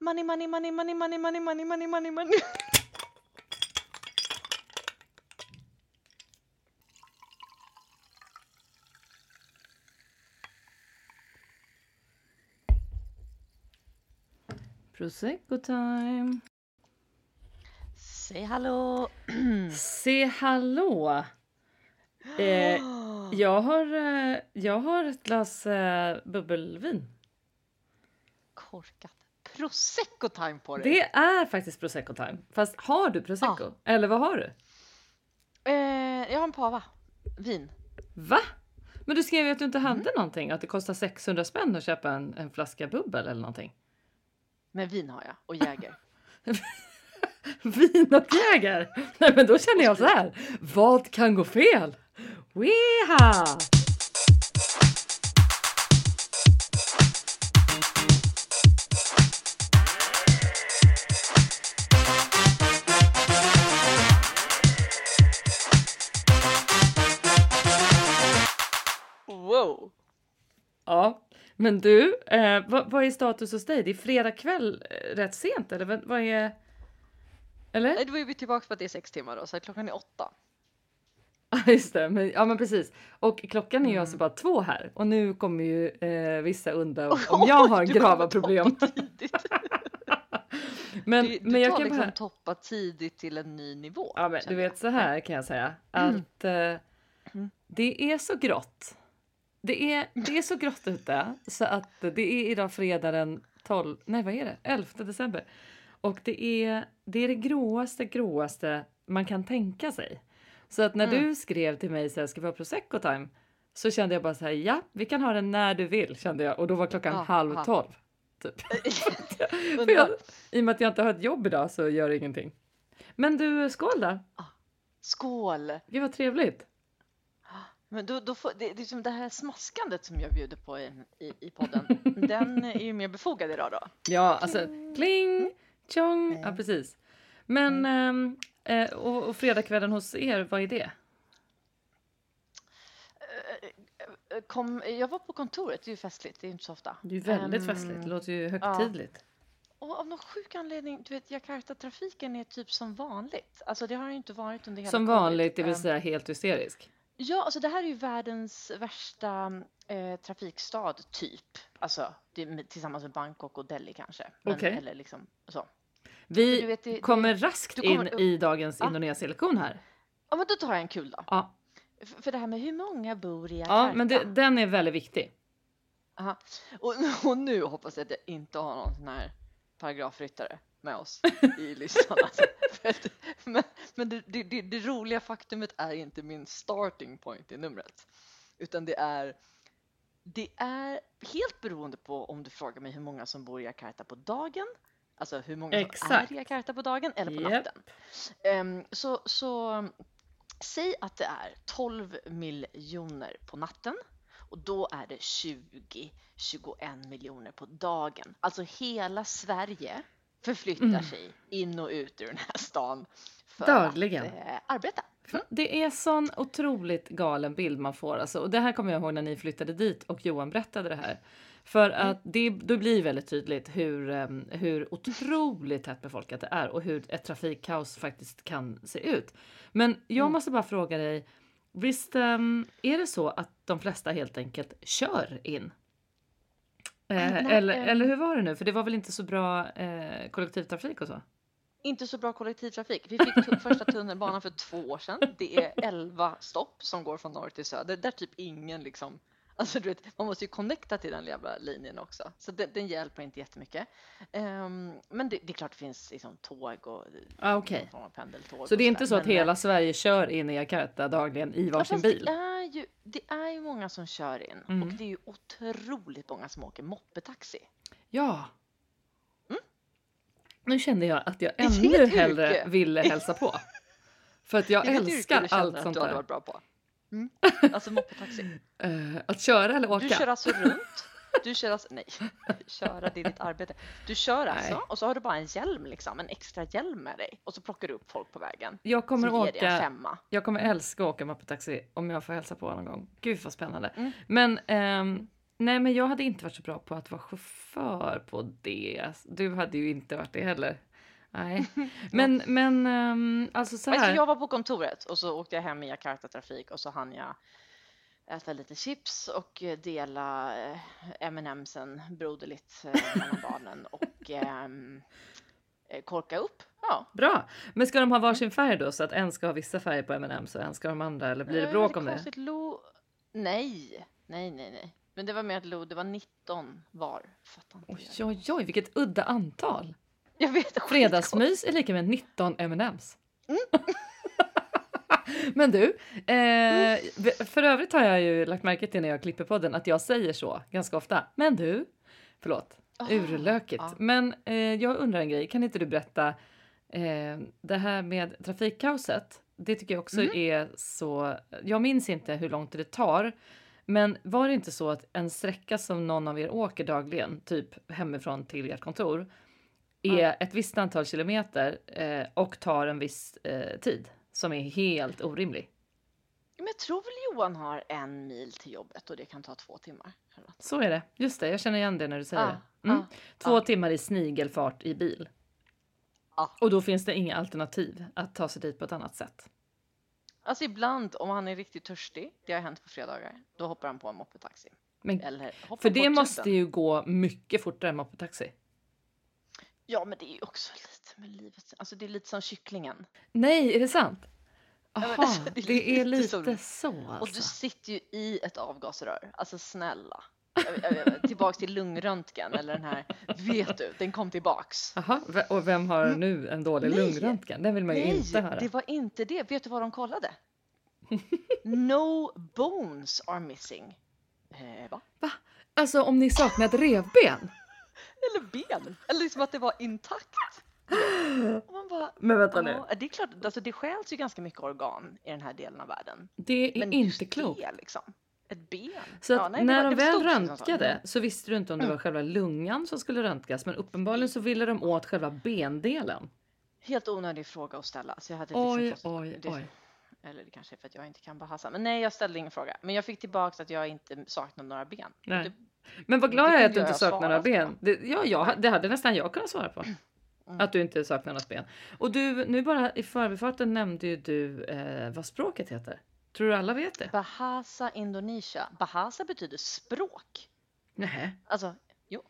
Money, money, money, money, money, money, money, money, money, money. Prosecco time. Säg hallå. Se hallå! Eh, jag, har, eh, jag har ett glas eh, bubbelvin. Korkat. Prosecco time på dig. Det är faktiskt prosecco time. Fast har du prosecco? Ja. Eller vad har du? Eh, jag har en pava. Vin. Va? Men du skrev ju att du inte hade någonting, att det kostar 600 spänn att köpa en, en flaska bubbel eller någonting. Men vin har jag och Jäger. Vin och Jäger! Nej men då känner jag så här. Vad kan gå fel? Weha! Ja, men du, eh, vad, vad är status hos dig? Det är fredag kväll eh, rätt sent eller vad, vad är? Eller? Nej, Då är vi tillbaka på att det är sex timmar då, så klockan är åtta. Ja just det, men, ja men precis. Och klockan är ju Mm. alltså bara två här och nu kommer ju eh, vissa undra om om jag har grava problem. Men, du du men jag tar kan liksom bara... toppa tidigt till en ny nivå. Ja men du jag. vet så här kan jag säga att eh, det är så grått. Det är, det är så grått ute så att det är idag fredag den 12, nej vad är det, 11 december. Och det är, det är det gråaste, gråaste man kan tänka sig. Så att när Mm. du skrev till mig så här, ska vi ha prosecco time? Så kände jag bara så här, ja, vi kan ha den när du vill kände jag och då var klockan Ja, halv ja. tolv. Typ. Jag. I och med att jag inte har ett jobb idag så gör det ingenting. Men du, skål då! Skål! Gud vad trevligt! Men då, då får, det, det är som det här smaskandet som jag bjuder på i, i, i podden. den är ju mer befogad idag då. Ja, alltså kling, tjong, ja Mm. precis. Men ehm, eh, och, och fredagskvällen hos er, vad är det? Eh, Kom, jag var på kontoret, det är ju festligt, det är inte så ofta. Det är ju väldigt Ehm, festligt, det låter ju högtidligt. Och av någon sjuk anledning, du vet, Jakarta-trafiken är typ som vanligt. Alltså det har det ju inte varit under hela Som vanligt, det vill Ehm, säga helt hysterisk. Ja, alltså det här är ju världens värsta eh, trafikstad, typ. Alltså det, tillsammans med Bangkok och Delhi kanske. Men, Okej. Eller liksom så. Vi vet, det- det- kommer raskt du kommer- in i dagens Ja. Indonesienlektion här. Ja, men då tar jag en kul då. Ja, F- För det här med hur många bor i Jakarta. ja men det, den är väldigt viktig. Aha. Och, och nu hoppas jag att jag inte har någon sån här paragrafryttare med oss i listan. Alltså. Men men det, det, det, roliga faktumet är inte min starting point i numret. Utan det är det är helt beroende på om du frågar mig hur många som bor i Jakarta på dagen. Alltså hur många som Exakt. är i Jakarta på dagen eller på natten. Ehm, så, så säg att det är 12 miljoner på natten och då är det 20, 21 miljoner på dagen. Alltså hela Sverige förflyttar Mm. sig in och ut ur den här stan för Dagligen. att eh, arbeta. Det är sån otroligt galen bild man får alltså. Och det här kommer jag ihåg när ni flyttade dit och Johan berättade det här. För Mm. att det då blir väldigt tydligt hur, em, hur otroligt tätt befolkat det är och hur ett trafikkaos faktiskt kan se ut. Men jag Mm. måste bara fråga dig, visst em, är det så att de flesta helt enkelt kör in? Eh, eller, eller hur var det nu? För det var väl inte så bra eh, kollektivtrafik och så? Inte så bra kollektivtrafik. Vi fick första tunnelbanan för två år sedan. Det är 11 stopp som går från norr till söder där typ ingen liksom Alltså du vet, man måste ju connecta till den jävla linjen också. Så den, den hjälper inte jättemycket. Um, men det, det är klart det finns liksom tåg och Ah, av pendeltåg. Så det är inte så sådär. att hela eh, Sverige kör in i Jakarta dagligen i varsin bil? Det är, ju, det är ju många som kör in Mm. och det är ju otroligt många som åker moppetaxi. Ja. Nu kände jag att jag ännu hellre yrke. ville hälsa på. För att jag Det är ett yrke älskar du känner allt att sånt du hade där. varit bra på. Mm. Alltså moppetaxi. Eh, att köra eller åka? Du kör alltså runt. Du kör alltså, nej, köra det är ditt arbete. Du kör alltså Nej. och så har du bara en hjälm liksom, en extra hjälm med dig och så plockar du upp folk på vägen. jag, kommer åka, jag kommer älska att åka moppetaxi om jag får hälsa på någon gång. Gud vad spännande. Mm. Men ehm, Nej, men jag hade inte varit så bra på att vara chaufför på det. Du hade ju inte varit det heller. Nej, men, men um, alltså så Alltså, här. jag var på kontoret och så åkte jag hem i Jakarta-trafik och så hann jag äta lite chips och eh, dela eh, M&M'sen broderligt eh, mellan barnen och eh, korka upp. Ja. Bra! Men ska de ha varsin färg då så att en ska ha vissa färger på M&M's och en ska ha de andra eller blir det bråk om det? Lo... Nej, nej, nej, nej. Men det var mer att Lo, det var 19 var. Fattar inte Oj, oj, oj, vilket udda antal! Jag vet, Fredagsmys är lika med 19 M&M's. Mm. Men du, eh, för övrigt har jag ju lagt märke till när jag klipper podden att jag säger så ganska ofta. Men du, förlåt, Ah, urlökigt. ja. Men eh, jag undrar en grej, kan inte du berätta eh, det här med trafikkaoset? Det tycker jag också Mhm. är så. Jag minns inte hur långt det tar, men var det inte så att en sträcka som någon av er åker dagligen, typ hemifrån till ert kontor, är Ja. ett visst antal kilometer eh, och tar en viss eh, tid som är helt orimlig. Men jag tror väl Johan har en mil till jobbet och det kan ta två timmar. Så är det. Just det, jag känner igen det när du säger Ja, det. Mm. ja, Två ja. timmar i snigelfart i bil. Och då finns det inga alternativ att ta sig dit på ett annat sätt. Alltså ibland om han är riktigt törstig, det har hänt på fredagar, då hoppar han på en moppetaxi. Men, för det måste ju gå mycket fortare än moppetaxi. Ja men det är ju också lite med livet. Alltså det är lite som kycklingen. Nej, är det sant? men Aha, alltså, det, det är är lite lite så. så, Och du alltså. sitter ju i ett avgasrör. Alltså snälla. Tillbaks till lungröntgen eller den här, vet du, den kom tillbaks. Aha, ve- och vem har nu en dålig Nej. lungröntgen? Den vill man ju Nej, inte höra. det var inte det. Vet du vad de kollade? No bones are missing. Eh, va? Alltså om ni saknar ett revben? Eller ben. Eller liksom att det var intakt. Och man bara, Men vänta nu, ja, det är klart, alltså det stjäls ju ganska mycket organ i den här delen av världen. det är Men inte klokt. det liksom. Ett ben. Så Ja, nej, när var- de väl röntgade så visste du inte om det var själva lungan som skulle röntgas men uppenbarligen så ville de åt själva bendelen. Helt onödig fråga att ställa. Så jag hade Oj, fått- oj, det- oj. Eller det kanske är för att jag inte kan bahasa. Men nej, jag ställde ingen fråga. Men jag fick tillbaks att jag inte saknar några ben. Nej. Det, Men vad glad jag är att du inte jag saknar några ben. Det, ja, ja, Nej. det hade nästan jag kunnat svara på. Mm. Att du inte saknar något ben. Och du, nu bara i förbifarten nämnde ju du eh, vad språket heter. Tror du alla vet det? Bahasa Indonesia. Bahasa betyder språk. Nej. Alltså, jo.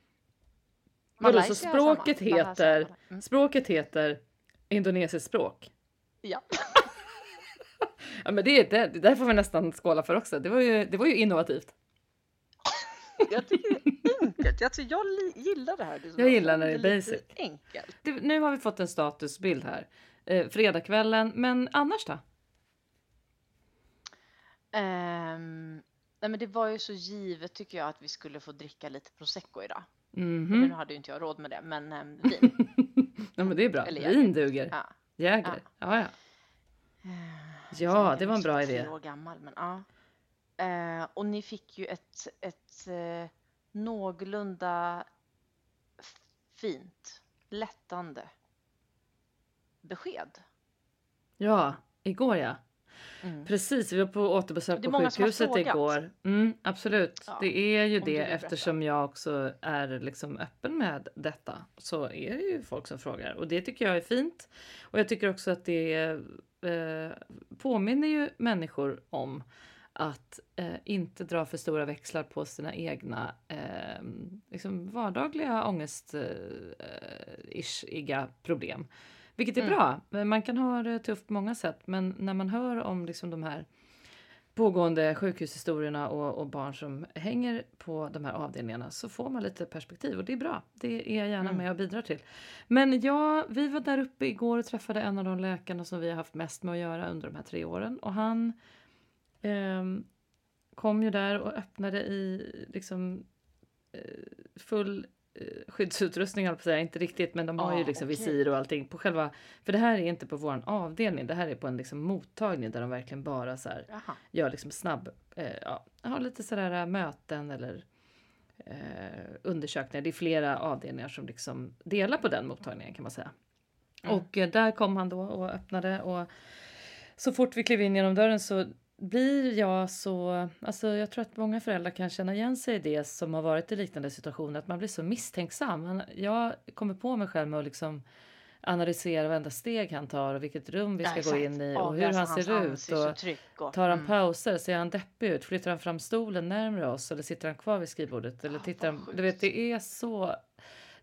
Vadå, så språket heter-. Mm. Språket heter indonesiskt språk. Ja. Ja, men det, det, det där får vi nästan skåla för också. Det var ju, det var ju innovativt. Jag tycker det är enkelt. Alltså, jag li- gillar det här. Det Jag gillar när det är basic. Enkelt. Det, nu har vi fått en statusbild här. Eh, fredagskvällen, men annars då? Ehm, nej men det var ju så givet tycker jag att vi skulle få dricka lite prosecco idag. Mhm. Nu hade ju inte jag råd med det, men um, vin. ja, men det är bra. Eller Vin duger. Ja. Jäger. Ja, ja. Ja, det var en bra idé. År gammal, men ja. Eh, och ni fick ju ett, ett eh, någorlunda fint, lättande besked. Ja, igår ja. Mm. Precis, vi var på återbesök på sjukhuset igår. Mm, absolut, Ja, det är ju det eftersom jag också är liksom öppen med detta. Så är det ju folk som frågar och det tycker jag är fint. Och jag tycker också att det eh, påminner ju människor om att eh, inte dra för stora växlar på sina egna eh, liksom vardagliga ångest eh, problem. Vilket är Mm. bra. Man kan ha det tufft på många sätt men när man hör om liksom de här pågående sjukhushistorierna och, och barn som hänger på de här avdelningarna så får man lite perspektiv och det är bra. Det är jag gärna Mm. med och bidrar till. Men ja, vi var där uppe igår och träffade en av de läkarna som vi har haft mest med att göra under de här tre åren och han kom ju där och öppnade i liksom eh, full eh, skyddsutrustning, jag på att säga. inte riktigt, men de har ju Ah, liksom okej. visir och allting på själva, för det här är inte på våran avdelning, det här är på en liksom mottagning där de verkligen bara så här gör liksom snabb, eh, ja, har lite sådär äh, möten eller eh, undersökningar. Det är flera avdelningar som liksom delar på den mottagningen kan man säga. Mm. Och eh, där kom han då och öppnade och så fort vi klev in genom dörren så blir jag så, alltså jag tror att många föräldrar kan känna igen sig i det som har varit i liknande situationer, att man blir så misstänksam. Jag kommer på mig själv med att liksom analysera varenda steg han tar och vilket rum vi ska Ja, gå exakt. in i och hur han ser ut. Och tar han mm. pauser? Ser han deppig ut? Flyttar han fram stolen närmare oss eller sitter han kvar vid skrivbordet? Eller tittar vad han, du vet, det är så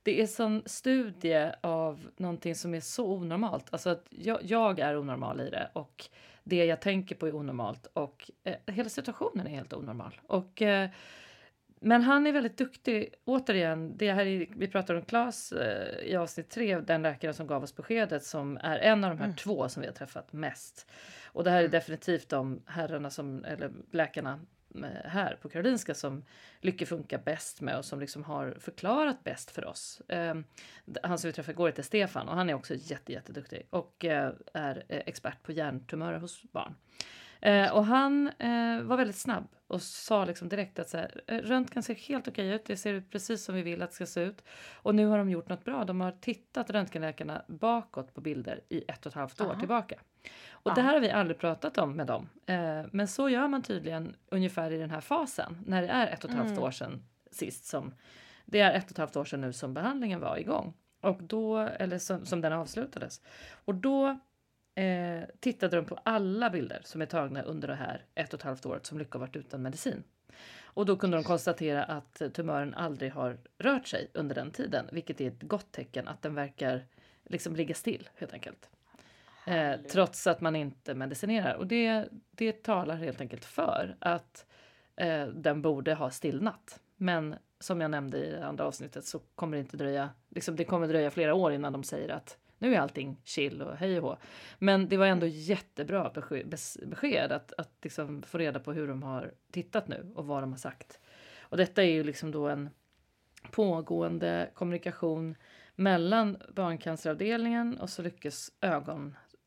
det är sån studie av någonting som är så onormalt. Alltså att jag, jag är onormal i det och det jag tänker på är onormalt och eh, hela situationen är helt onormal. Och, eh, men han är väldigt duktig. Återigen, det här är, vi pratar om Claes eh, i avsnitt tre, den läkaren som gav oss beskedet som är en av de här Mm. två som vi har träffat mest. Och det här är Mm. definitivt de herrarna som, eller läkarna här på Karolinska som Lycke funkar bäst med och som liksom har förklarat bäst för oss. Eh, han som vi träffade igår heter Stefan och han är också jätte, jätteduktig och eh, är eh, expert på hjärntumörer hos barn. Eh, och han eh, var väldigt snabb och sa liksom direkt att så här, eh, röntgen ser helt okej ut, det ser ut precis som vi vill att det ska se ut. Och nu har de gjort något bra, de har tittat röntgenläkarna bakåt på bilder i ett och ett halvt år Aha. tillbaka. Och det Ja. här har vi aldrig pratat om med dem. Eh, men så gör man tydligen ungefär i den här fasen, när det är ett och ett halvt Mm. år sedan sist som det är ett och ett halvt år sedan nu som behandlingen var igång. Och då, eller som, som den avslutades. Och då eh, tittade de på alla bilder som är tagna under det här ett och ett halvt året som Lycka varit utan medicin. Och då kunde de konstatera att tumören aldrig har rört sig under den tiden, vilket är ett gott tecken att den verkar liksom ligga still helt enkelt. Eh, trots att man inte medicinerar. Och det, det talar helt enkelt för att eh, den borde ha stillnat. Men som jag nämnde i det andra avsnittet så kommer det inte dröja, liksom det kommer dröja flera år innan de säger att nu är allting chill och hej och hå. Men det var ändå jättebra besked, att, att liksom få reda på hur de har tittat nu och vad de har sagt. Och detta är ju liksom då en pågående kommunikation mellan barncanceravdelningen och så lyckas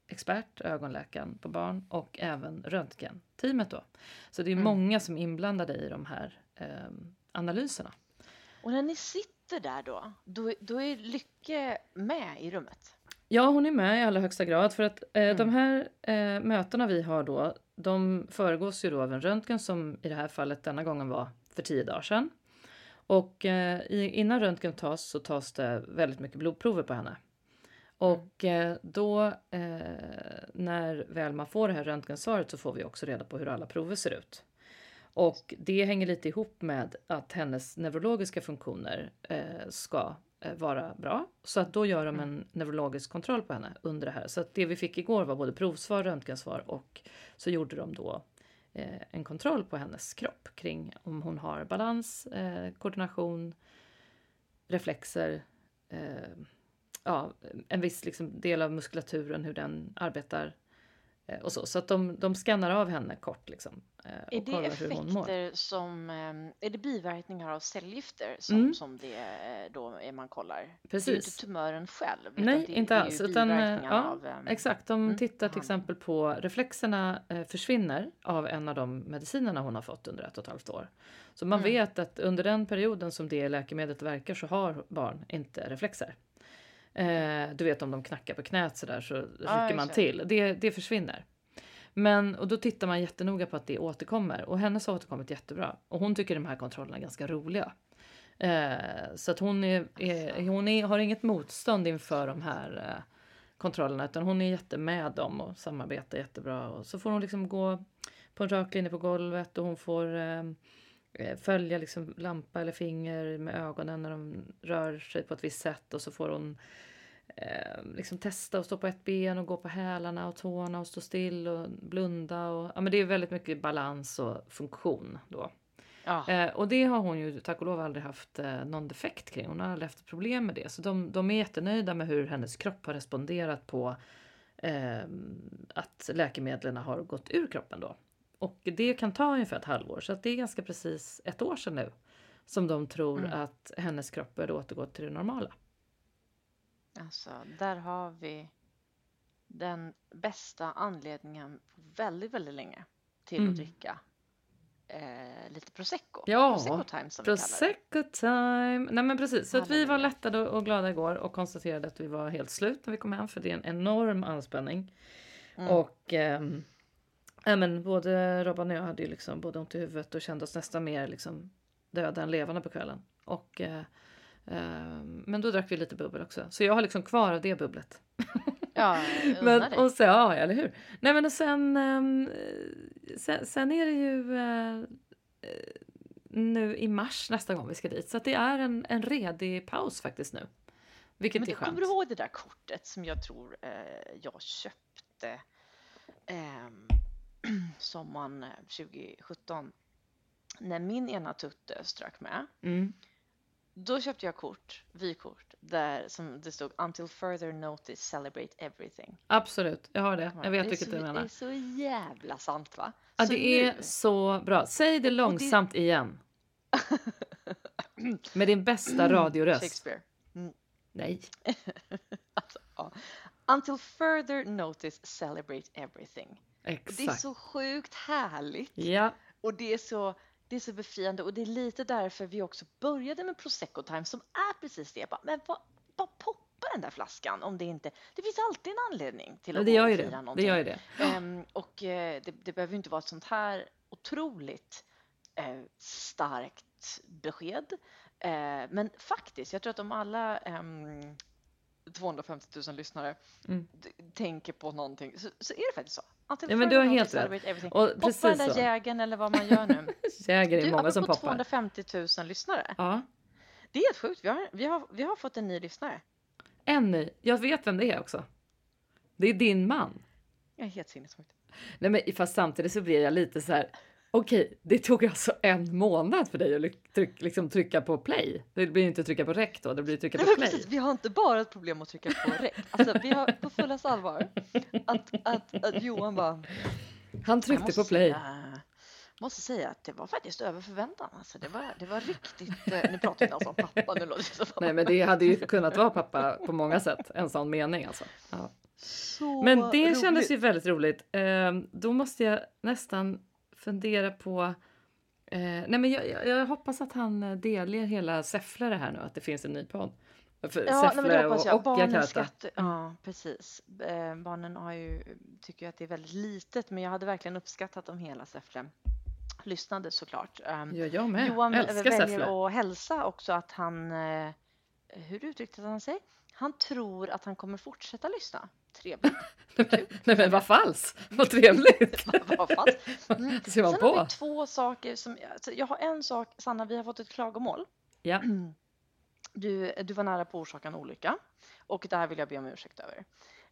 ögonexpert, ögonläkaren på barn och även röntgenteamet då. Så det är Mm. många som är inblandade i de här eh, analyserna. Och när ni sitter där då, då, då är Lycke med i rummet? Ja, hon är med i allra högsta grad för att eh, Mm. de här eh, mötena vi har då, de föregås ju då av en röntgen som i det här fallet denna gången var för tio dagar sedan. Och eh, innan röntgen tas så tas det väldigt mycket blodprover på henne. Och eh, då eh, när väl man får det här röntgensvaret så får vi också reda på hur alla prover ser ut. Och det hänger lite ihop med att hennes neurologiska funktioner eh, ska vara bra. Så att då gör de en neurologisk kontroll på henne under det här. Så att det vi fick igår var både provsvar, röntgensvar och så gjorde de då en kontroll på hennes kropp kring om hon har balans, koordination, reflexer, ja, en viss liksom, del av muskulaturen, hur den arbetar. Eh, och så så att de, de skannar av henne kort liksom. Eh, Är och det kollar hur hon mår. effekter som, eh, är det biverkningar av cellgifter som, Mm. som det då är man kollar? Det är Precis. inte tumören själv. Nej, det, inte det alls. Utan, ja, av, Exakt, de Mm, tittar till exempel på reflexerna försvinner av en av de medicinerna hon har fått under ett och ett halvt år. Så man Mm. vet att under den perioden som det läkemedlet verkar så har barn inte reflexer. Eh, du vet om de knackar på knät sådär så rycker just man till. Det, det försvinner. Men och då tittar man jättenoga på att det återkommer och hennes har återkommit jättebra. Och hon tycker de här kontrollerna är ganska roliga. Eh, så att hon, är, är, hon är, har inget motstånd inför de här eh, kontrollerna utan hon är jättemed dem och samarbetar jättebra. Och så får hon liksom gå på en rak linje på golvet och hon får eh, följa liksom lampa eller finger med ögonen när de rör sig på ett visst sätt och så får hon eh, liksom testa att stå på ett ben och gå på hälarna och tårna och stå still och blunda. Och, ja, men det är väldigt mycket balans och funktion då. ja. Eh, och det har hon ju tack och lov aldrig haft eh, någon defekt kring. Hon har aldrig haft problem med det. Så de, de är jättenöjda med hur hennes kropp har responderat på eh, att läkemedlen har gått ur kroppen då. Och det kan ta ungefär ett halvår. Så det är ganska precis ett år sedan nu som de tror Mm. att hennes kropp började återgå till det normala. Alltså, där har vi den bästa anledningen på väldigt, väldigt länge till Mm. att dricka eh, lite prosecco. Ja, prosecco time som. Prosecco time! Nej men precis, så att vi var lättade och glada igår och konstaterade att vi var helt slut när vi kom hem för det är en enorm anspänning. Mm. Och ehm, Men både Robban och jag hade ju liksom både ont i huvudet och kände oss nästan mer liksom döda än levande på kvällen. Och, eh, eh, men då drack vi lite bubbel också. Så jag har liksom kvar av det bubblet. Ja, Men, men, och så, ja, eller hur? Nej, men och sen, ehm, sen, sen är det ju eh, eh, nu i mars nästa gång vi ska dit. Så det är en, en redig paus faktiskt nu. Vilket Men är skönt. kommer du ihåg det där kortet som jag tror eh, jag köpte ehm, sommaren eh, 2017? När min ena tutte strök med. Mm. Då köpte jag kort, vykort, där som det stod Until further notice celebrate everything. Absolut, jag har det. Jag vet det är vilket så, du Det menar. är så jävla sant va? Ja, Så det är nu- så bra. Säg det långsamt igen. Med din bästa radioröst. Shakespeare. Nej. Alltså, ja. Until further notice celebrate everything. Och Det är Exakt. så sjukt härligt. Ja, Och det är så, det är så befriande och det är lite därför vi också började med Prosecco Time som är precis det. Bara, men vad, bara poppa den där flaskan om det inte... Det finns alltid en anledning till att det gör ju fira det. Det gör ju det. Ehm, och eh, det, det behöver ju inte vara ett sånt här otroligt eh, starkt besked. Eh, men faktiskt, jag tror att om alla ehm, 250 000 lyssnare Mm. tänker på någonting så, så är det faktiskt så. Until Ja, men du har helt rätt. Och Poppa precis den där så. jägern eller vad man gör nu. Jäger är Du, många som poppar. 250 000 lyssnare. Ja. Det är helt sjukt. Vi har, vi har, vi har fått en ny lyssnare. En ny. Jag vet vem det är också. Det är din man. Jag är helt sinnessjukt. Nej, men fast samtidigt så blir jag lite så här. Okej, det tog alltså en månad för dig att tryck, liksom trycka på play. Det blir inte trycka på rec då, det blir trycka på play. precis, vi har inte bara ett problem att trycka på räck. Alltså, vi har på fullast allvar att, att, att Johan bara... Han jag tryckte på play. Säga, måste säga att det var faktiskt över förväntan. Alltså, det, var, det var riktigt... eh, Nu pratar vi inte alls om pappa. Nu låter det som Nej, men det hade ju kunnat vara pappa på många sätt. En sån mening alltså. Ja. så Men det roligt. kändes ju väldigt roligt. Ehm, då måste jag nästan fundera på Eh, nej men jag, jag, jag hoppas att han eh, delger hela Säffle det här nu, att det finns en ny podd. För Ja, nej, men Säffle det hoppas och, jag. och Barnen ska inte- Ja, precis. Eh, barnen har ju, tycker ju att det är väldigt litet, men jag hade verkligen uppskattat om hela Säffle lyssnade såklart. Um, Ja, jag med. Johan Älskar väljer Säffle. att hälsa också att han, eh, hur uttryckte han sig? Han tror att han kommer fortsätta lyssna. Trevligt. nej men vad falskt! Vad trevligt! Vad fan. Mm. Ser Sen man har på. vi två saker som, alltså, jag har en sak, Sanna, vi har fått ett klagomål. Ja. Du, du var nära på att orsaka en olycka och det här vill jag be om ursäkt över.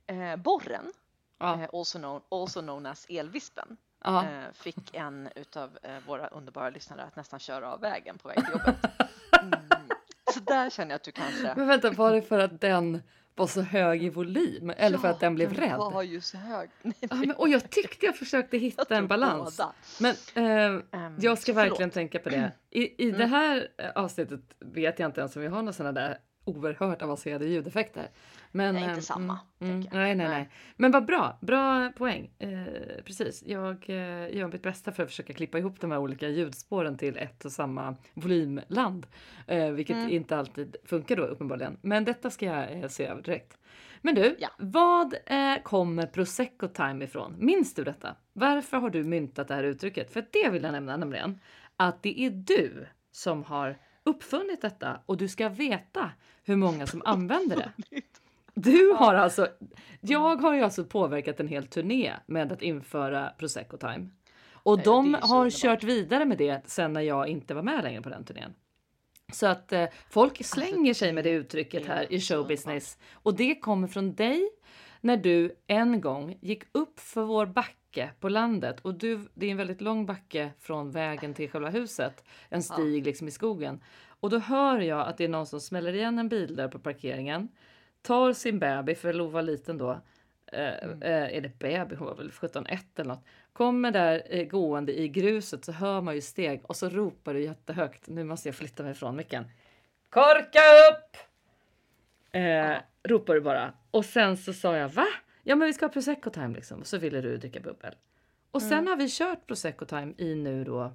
Eh, borren, Ja. eh, also, known, also known as elvispen, eh, fick en utav eh, våra underbara lyssnare att nästan köra av vägen på väg till jobbet. Mm. Så där känner jag att du kanske... Men vänta, var det för att den var så hög i volym? Eller för Ja, att den blev den rädd? var ju så hög. Nej, Ja, men, och jag tyckte jag försökte hitta jag en balans. båda. Men eh, Ehm, jag ska så verkligen förlåt. tänka på det. I, i det här eh, avsnittet vet jag inte ens om vi har några sådana där oerhört avancerade ljudeffekter. Men, Nej, inte eh, samma, Mm, mm, nej, nej. Nej. Men vad bra, bra poäng. Eh, precis, jag eh, gör mitt bästa för att försöka klippa ihop de här olika ljudspåren till ett och samma volymland. Eh, vilket Mm. inte alltid funkar då uppenbarligen. Men detta ska jag eh, se över direkt. Men du, Ja. vad eh, kommer prosecco time ifrån? Minns du detta? Varför har du myntat det här uttrycket? För det vill jag nämna nämligen att det är du som har uppfunnit detta och du ska veta hur många som använder det. Du har alltså, jag har ju alltså påverkat en hel turné med att införa prosecco time. Och de har kört vidare med det sen när jag inte var med längre på den turnén. Så att eh, folk slänger sig med det uttrycket Alltså, här är i showbusiness. Och det kommer från dig när du en gång gick upp för vår backe på landet. Och du, det är en väldigt lång backe från vägen till själva huset. En stig liksom i skogen. Och då hör jag att det är någon som smäller igen en bil där på parkeringen. Tar sin bebis, för Lo var liten då. Eh, Mm. eh, är det baby? Hon var väl 17-1 eller något. Kommer där eh, gående i gruset så hör man ju steg och så ropar du jättehögt. Nu måste jag flytta mig ifrån micken. Korka upp! Eh, Ropar du bara. Och sen så sa jag va? Ja men vi ska ha prosecco time liksom. Och så ville du dricka bubbel. Och sen Mm. har vi kört prosecco time i nu då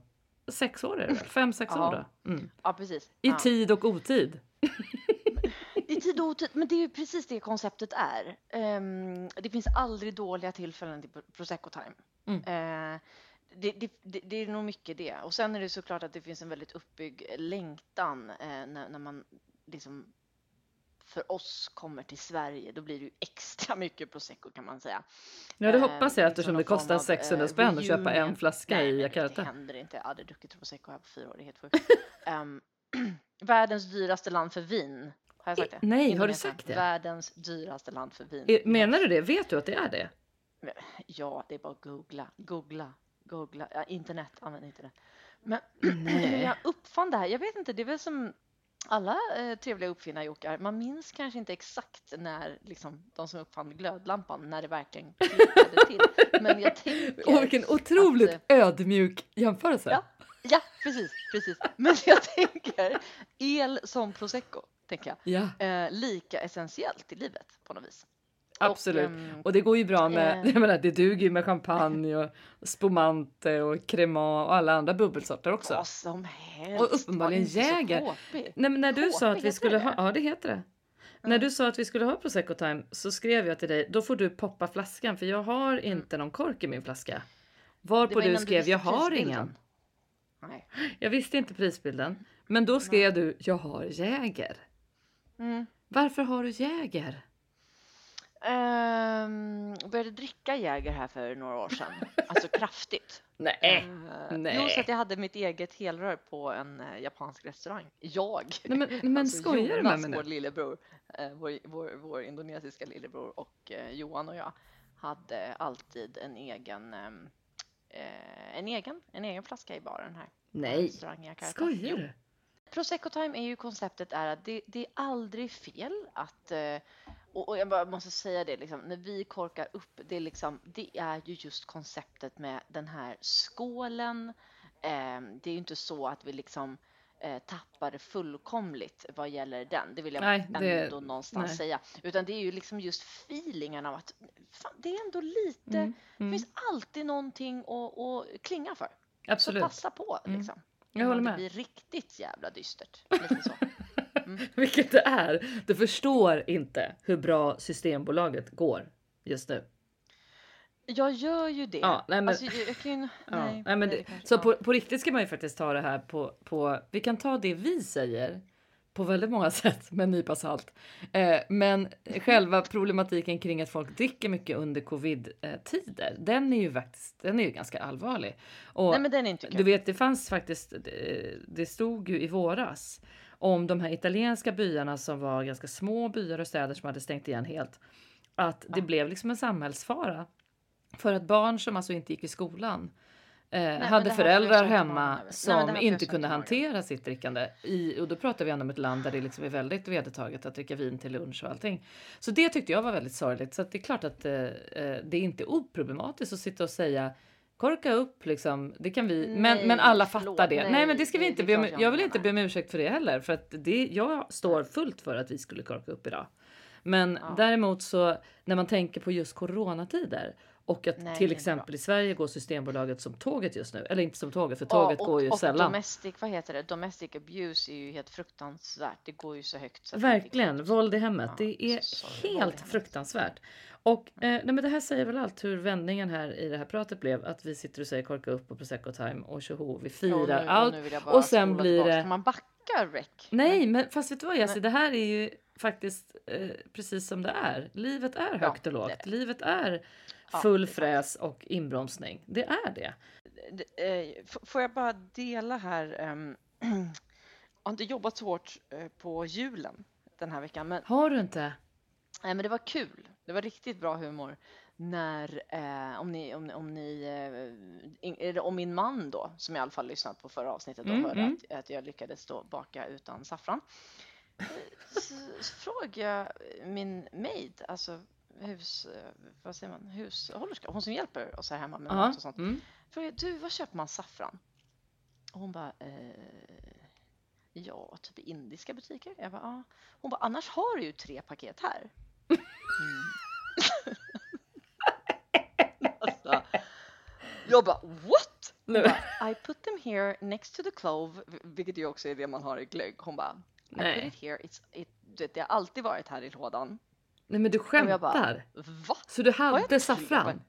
sex år är det väl? Fem, sex Ja. år då. Mm. Ja, precis. I ja. tid och otid. I tid och otid, men det är ju precis det konceptet är. Ehm, det finns aldrig dåliga tillfällen till prosecco time. Mm. Eh, det, det, det, det är nog mycket det. Och sen är det såklart att det finns en väldigt uppbyggd längtan eh, när, när man liksom för oss kommer till Sverige, då blir det ju extra mycket prosecco kan man säga. Ja det Eh, hoppas jag som eftersom det kostar form av, 600 eh, spänn att köpa en flaska Nej, i nej, Det Jakarta. händer inte. Jag aldrig druckit prosecco här på fyra år. Det är helt sjukt. Ehm, världens dyraste land för vin. Har jag sagt det? nej, har du sagt det? Världens dyraste land för vin. Eh, Menar du det? Vet du att det är det? Ja, det är bara att googla, googla, googla. Ja, internet, använd internet. Men Nej. jag uppfann det här. Jag vet inte, det är väl som alla eh, trevliga uppfinnarjockar. Man minns kanske inte exakt när liksom, de som uppfann glödlampan, när det verkligen klickade till. Men jag tänker... Åh vilken otroligt att, eh, ödmjuk jämförelse. Ja. Ja, precis, precis. Men jag tänker el som prosecco, tänker jag. Ja, Eh, lika essentiellt i livet på något vis. Absolut. Och, ehm, det går ju bra med, eh, jag menar det duger ju med champagne och spumante och crema och alla andra bubbelsorter också. Vad som helst. Och uppenbarligen Jäger. kåpig. Nej när du sa KP, att vi skulle ha, ja det heter det. När du sa att vi skulle ha prosecco time så skrev jag till dig, då får du poppa flaskan för jag har inte någon kork i min flaska. Mm. Varpå var du skrev, visste jag har ingen. Nej. Jag visste inte prisbilden. Men då skrev du, jag har Jäger. Mm. Varför har du Jäger? Ehm, började dricka Jäger här för några år sedan. Alltså kraftigt. Nej. Eh, nej. Jo, så att jag hade mitt eget helrör på en eh, japansk restaurang. Jag. Nej men, men Alltså, skojar du med mig vår lillebror, eh, vår, vår, vår indonesiska lillebror och eh, Johan och jag hade alltid en egen eh, en egen, en egen flaska i baren här. Nej, skojar Jo. du? Prosecco time är ju konceptet är att det, det är aldrig fel att och, och jag bara måste säga det liksom när vi korkar upp det är liksom det är ju just konceptet med den här skålen. Eh, det är ju inte så att vi liksom eh, tappar det fullkomligt vad gäller den. Det vill jag Nej, det- ändå någonstans nej. säga. Utan det är ju liksom just feelingen av att fan, det är ändå lite. Mm, Det mm. finns alltid någonting att, att klinga för. Absolut. Så passa på Mm. liksom. Jag håller med. Det blir riktigt jävla dystert. Lite så. Vilket det är. Du förstår inte hur bra Systembolaget går just nu. Jag gör ju det. Ja, nej, men- alltså, jag, kan. Ja, Nej, nej, men det så på, på riktigt ska man ju faktiskt ta det här på, på, vi kan ta det vi säger på väldigt många sätt med en nypa salt. Eh, men själva problematiken kring att folk dricker mycket under covid-tider, den är ju faktiskt, den är ju ganska allvarlig. Och Nej men den är inte du vet, det fanns faktiskt, det, det stod ju i våras om de här italienska byarna som var ganska små byar och städer som hade stängt igen helt. Att det Ja. blev liksom en samhällsfara. För att barn som alltså inte gick i skolan eh, det hade föräldrar hemma. Nej, som jag inte kunde hantera sitt drickande. I, och då pratar vi ändå om ett land där det liksom är väldigt vedertaget att dricka vin till lunch och allting. Så det tyckte jag var väldigt sorgligt. Så det är klart att eh, eh, det är inte oproblematiskt att sitta och säga korka upp liksom. Det kan vi, men, Nej, men alla fattar det. Nej, Nej, men det ska vi inte be om, jag vill inte be om ursäkt för det heller för att det, jag står fullt för att vi skulle korka upp idag. Men Ja. däremot så när man tänker på just coronatider och att Nej, till exempel i Sverige går Systembolaget som tåget just nu. Eller inte som tåget för Ja, tåget och, går ju och sällan. Domestic, vad heter det? Domestic abuse är ju helt fruktansvärt. Det går ju så högt. Så Verkligen, våld i hemmet. Ja, det är så i helt fruktansvärt. Och eh, nej, men det här säger väl allt hur vändningen här i det här pratet blev. Att vi sitter och säger korka upp och prosecco time och tjoho, vi Och firar nu- allt. nu jag bara och sen blir det- Kan man backa rec? Nej, men fast vet du vad Jessie, Nej. det här är ju faktiskt eh, precis som det är. Livet är högt och det är lågt. det. Livet är Ja, full är sant. fräs och inbromsning. Det är det. Eh, Får jag bara dela här. ehm, jag har inte jobbat så hårt eh, på julen den här veckan, men Har du inte? Nej, men det var kul. Det var riktigt bra humor när, eh, om ni, om, om ni, eh, in, om min man då, som i alla fall lyssnat på förra avsnittet och Mm, hörde mm. att, att jag lyckades då baka utan saffran. Eh, Så, så frågade jag min maid, alltså hus, eh, vad säger man, hushållerska, hon som hjälper oss här hemma med mat och sånt. Mm. Frågade, du, var köper man saffran? Och hon bara, eh, ja, typ indiska butiker. Jag bara, ja. Hon bara, annars har du ju tre paket här. Mm. alltså, jag bara, what? Hon Nu. bara, I put them here next to the clove, vilket ju också är det man har i glögg. Hon bara, I Nej. put it here, It's, it, det, det har alltid varit här i lådan. Nej men du jag bara, skämtar. Va? Så du hade saffran?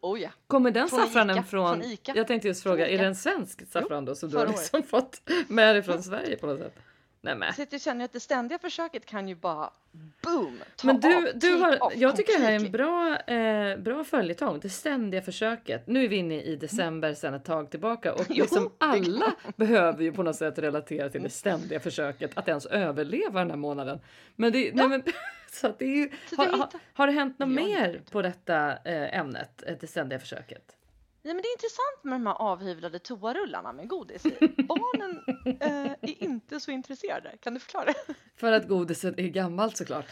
Oh ja. Kommer den Från saffranen Ica, från, från Ica. Jag tänkte just fråga, är det en svensk saffran då som du har liksom fått med dig från Sverige på något sätt? Nej men. Så att jag känner att det ständiga försöket kan ju bara boom, ta Men du, av, du har, off jag tycker det här är en bra, eh, bra följetong. Det ständiga försöket. Nu är vi inne i december sedan ett tag tillbaka och Jo, liksom alla behöver ju på något sätt relatera till det ständiga försöket att ens överleva den här månaden. Men det, nej, men, så att det är ju, har, har, har det hänt något mer på detta eh, ämnet, eh, det ständiga försöket? Nej, men det är intressant med de här avhyvlade toarullarna med godis i. Barnen eh, är inte så intresserade. Kan du förklara det? För att godiset är gammalt såklart.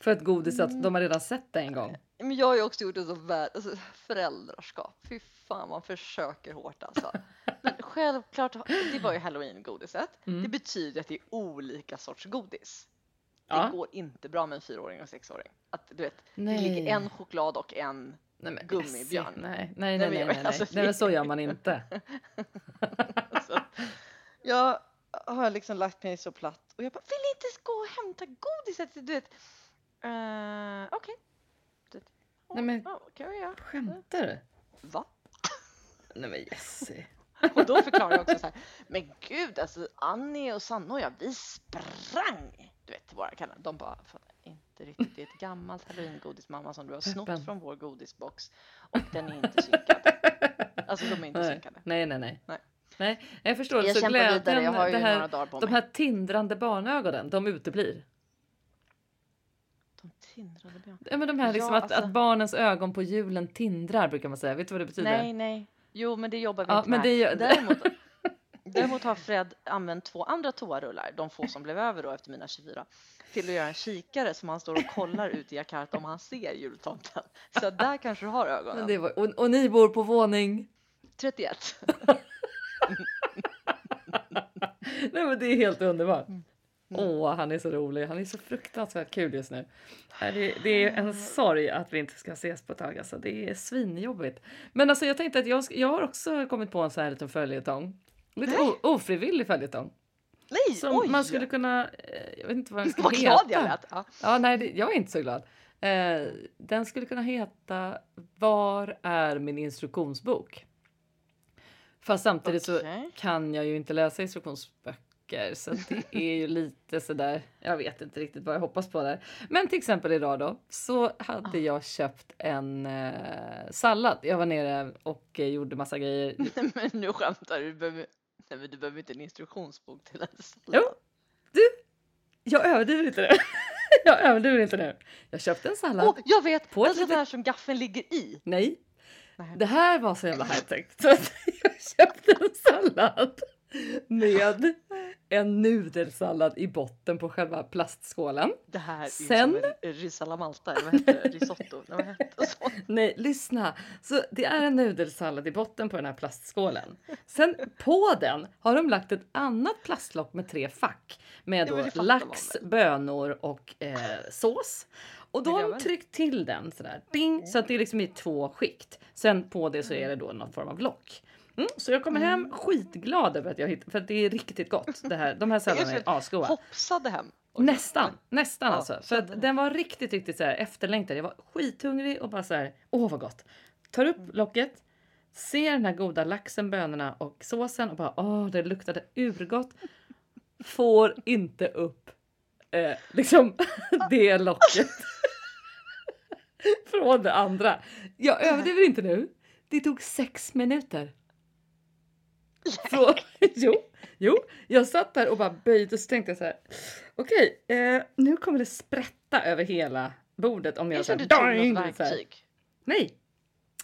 För att godiset, de har redan sett det en gång. Men jag har ju också gjort det så väl, alltså föräldraskap. Fy fan man försöker hårt alltså. Men självklart, det var ju halloween-godiset. Mm. Det betyder att det är olika sorts godis. Ja. Det går inte bra med en fyraåring och sexåring. Att du vet, det Nej. ligger en choklad och en Nej, men, Gummibjörn. Nej, nej, nej, Nej, nej, alltså, nej men så gör man inte. Så jag har liksom lagt mig så platt och jag bara vill inte gå och hämta godiset. Du vet. Uh, Okej. Vet, "Åh, Nej, men- ja, Okej, ja. Skämtar du? Va? Nej men Jessie. Och då förklarar jag också så här. Men gud alltså Annie och Sanna och jag vi sprang. Du vet till våra kanaler. De bara "Fan, inte riktigt. Det är ett gammalt halloweengodis mamma som du har snott från vår godisbox. Och den är inte synkad. Alltså de är inte Nej, synkade. nej, nej. nej. Nej. Nej, jag förstår. Jag så vidare. glädjen, Jag har ju det här, några dagar på de här tindrande barnögonen, de uteblir. De tindrade björn. Ja, men de här liksom Ja, att, alltså- att barnens ögon på julen tindrar brukar man säga. Vet du vad det betyder? Nej, nej. Jo, men det jobbar vi Ja, inte men med. det Däremot, däremot har Fred använt två andra toarullar, de få som blev över då efter mina 24, till att göra en kikare som han står och kollar ut i Jakarta om han ser jultomten. Så där kanske du har ögonen. var, och, och ni bor på våning? 31. Nej men det är helt underbart. Mm. Åh, han är så rolig. Han är så fruktansvärt kul just nu. Det, det är en sorg att vi inte ska ses på ett tag. Alltså. Det är svinjobbigt. Men alltså, jag tänkte att jag, jag har också kommit på en sån här liten följetong. Lite Nej. ofrivillig följetong. Nej, Som oj! man skulle kunna... eh, Jag vet inte vad den ska Vad heta. glad jag lät. Ja. Ja, nej, det, jag är inte så glad. Eh, den skulle kunna heta Var är min instruktionsbok? Fast samtidigt så Okej. kan jag ju inte läsa instruktionsböcker så det är ju lite sådär. Jag vet inte riktigt vad jag hoppas på där. Men till exempel idag då så hade Ah. jag köpt en eh, sallad. Jag var nere och eh, gjorde massa grejer. Men nu skämtar du. Du nej, men du behöver inte en instruktionsbok till en sallad. Jo. Jag överdriver inte nu. jag överdriver inte nu. Jag köpte en sallad. Åh, jag vet! På en sån där som gaffeln ligger i. Nej, Nej. Det här var så jävla high-tech så att jag köpte en sallad med en nudelsallad i botten på själva plastskålen. Det här är Sen- ju som en malta, eller vad heter det? Risotto? Nej, vad heter så? Nej, lyssna. Så det är en nudelsallad i botten på den här plastskålen. Sen på den har de lagt ett annat plastlock med tre fack med Ja, då fattar lax, bönor och eh, sås. Och då har de tryckt till den sådär ding, så att det är liksom i två skikt. Sen på det så är det då någon form av lock. Mm, så jag kommer hem skitglad över att jag hittade, för att det är riktigt gott. Det här, de här salladerna är asgoda. Hoppsade hem. Nästan, nästan Ja, alltså. För att den var riktigt, riktigt så här efterlängtad. Jag var skithungrig och bara så här, åh vad gott. Tar upp locket, ser den här goda laxen, bönorna och såsen och bara, åh det luktade urgott. Får inte upp eh, liksom det locket. Från det andra. Jag överdriver inte nu. Det tog sex minuter. Från, jo, jo, jag satt där och bara böjde och så tänkte jag så här. Okej, eh, nu kommer det sprätta över hela bordet om jag Jag så du tog något så verktyg. Nej.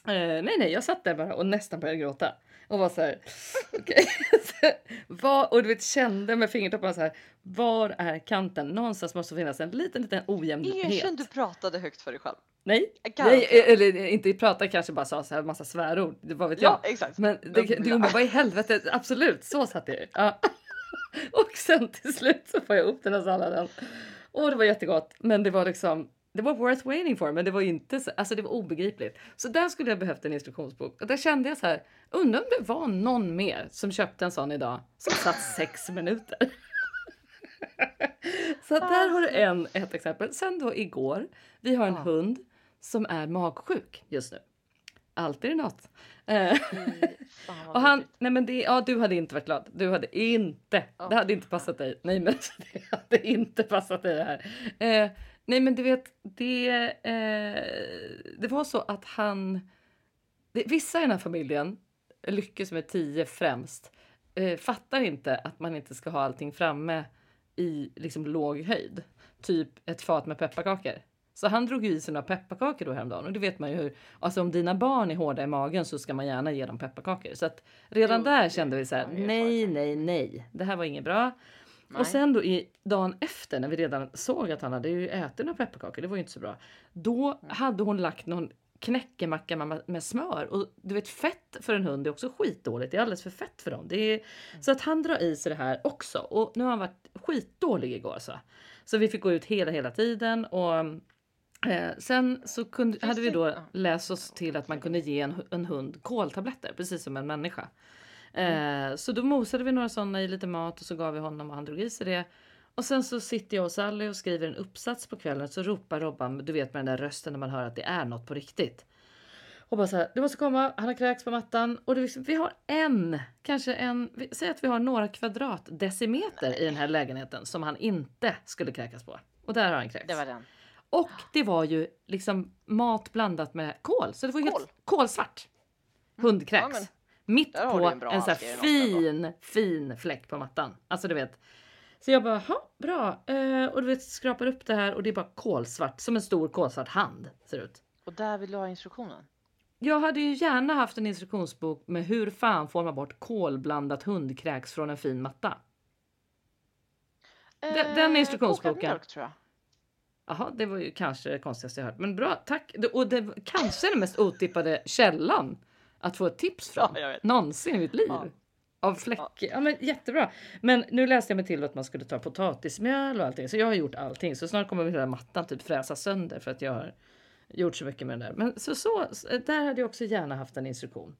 Eh, nej, nej, jag satt där bara och nästan började gråta. Och var så här. Så, vad- och du vet, kände med fingertopparna så här, var är kanten? Någonstans måste finnas en liten, liten ojämnhet. Erkänn du pratade högt för dig själv. Nej, nej, eh, eller inte prata kanske bara sa så här massa svärord. Det var vet jag. Ja, exakt. Men det, det, jo, men vad i helvete, absolut, så satt jag ju. ja. Och sen till slut så får jag upp den här salladen. Och det var jättegott, men det var liksom, det var worth waiting for, men det var inte så, alltså det var obegripligt. Så där skulle jag behövt en instruktionsbok. Och där kände jag så här, undrar om det var någon mer som köpte en sån idag som satt sex minuter. så där har du en, ett exempel. Sen då igår, vi har en hund som är magsjuk just nu. Alltid är det något. Vad och han, nej men det, ja du hade inte varit glad. Du hade inte, Ja, det hade inte passat dig. Nej men det hade inte passat dig det här. Eh, nej men du vet, det, eh, det var så att han, det, vissa i den här familjen, Lycke som är tio främst, eh, fattar inte att man inte ska ha allting framme i liksom låg höjd. Typ ett fat med pepparkakor. Så han drog i sig några pepparkakor då häromdagen och det vet man ju hur, alltså om dina barn är hårda i magen så ska man gärna ge dem pepparkakor. Så att redan Jo, där kände vi så här, nej, nej, nej, det här var inget bra. Nej. Och sen då i dagen efter när vi redan såg att han hade ju ätit några pepparkakor, det var ju inte så bra. Då Mm. hade hon lagt någon knäckemacka med smör och du vet fett för en hund är också skitdåligt. Det är alldeles för fett för dem. Det är, Mm. Så att han drar i sig det här också och nu har han varit skitdålig igår så. Så vi fick gå ut hela hela tiden och eh, sen så kunde, hade vi då läst oss till att man kunde ge en, en hund koltabletter precis som en människa. Mm. Eh, så då mosade vi några sådana i lite mat och så gav vi honom och han drog i sig det. Och sen så sitter jag och Sally och skriver en uppsats på kvällen så ropar Robban, du vet med den där rösten när man hör att det är något på riktigt. Och bara så här, du måste komma, han har kräkts på mattan och det, liksom- vi har en, kanske en, vi, säg att vi har några kvadratdecimeter i den här lägenheten som han inte skulle kräkas på. Och där har han kräkts. Det var den. Och det var ju liksom mat blandat med kol, så det var ju helt kolsvart. Hundkräks. Ja, Mitt på en en så fin, fin fläck på mattan. Alltså du vet. Så jag bara, ha bra. Eh, och du vet, skrapar upp det här och det är bara kolsvart, som en stor kolsvart hand ser ut. Och där vill du ha instruktionen. Jag hade ju gärna haft en instruktionsbok med hur fan får man bort kolblandat hundkräks från en fin matta. Den- den Eh, instruktionsboken. kokad mjölk, tror jag. Jaha, det var ju kanske det konstigaste jag hört. Men bra, tack. Och det kanske den mest otippade källan att få ett tips från Ja, någonsin i mitt liv. Ja. Av fläck. Ja. men jättebra. Men nu läste jag mig till att man skulle ta potatismjöl och allting. Så jag har gjort allting. Så snart kommer hela mattan typ fräsa sönder för att jag har gjort så mycket med den där. Men så, så där hade jag också gärna haft en instruktion.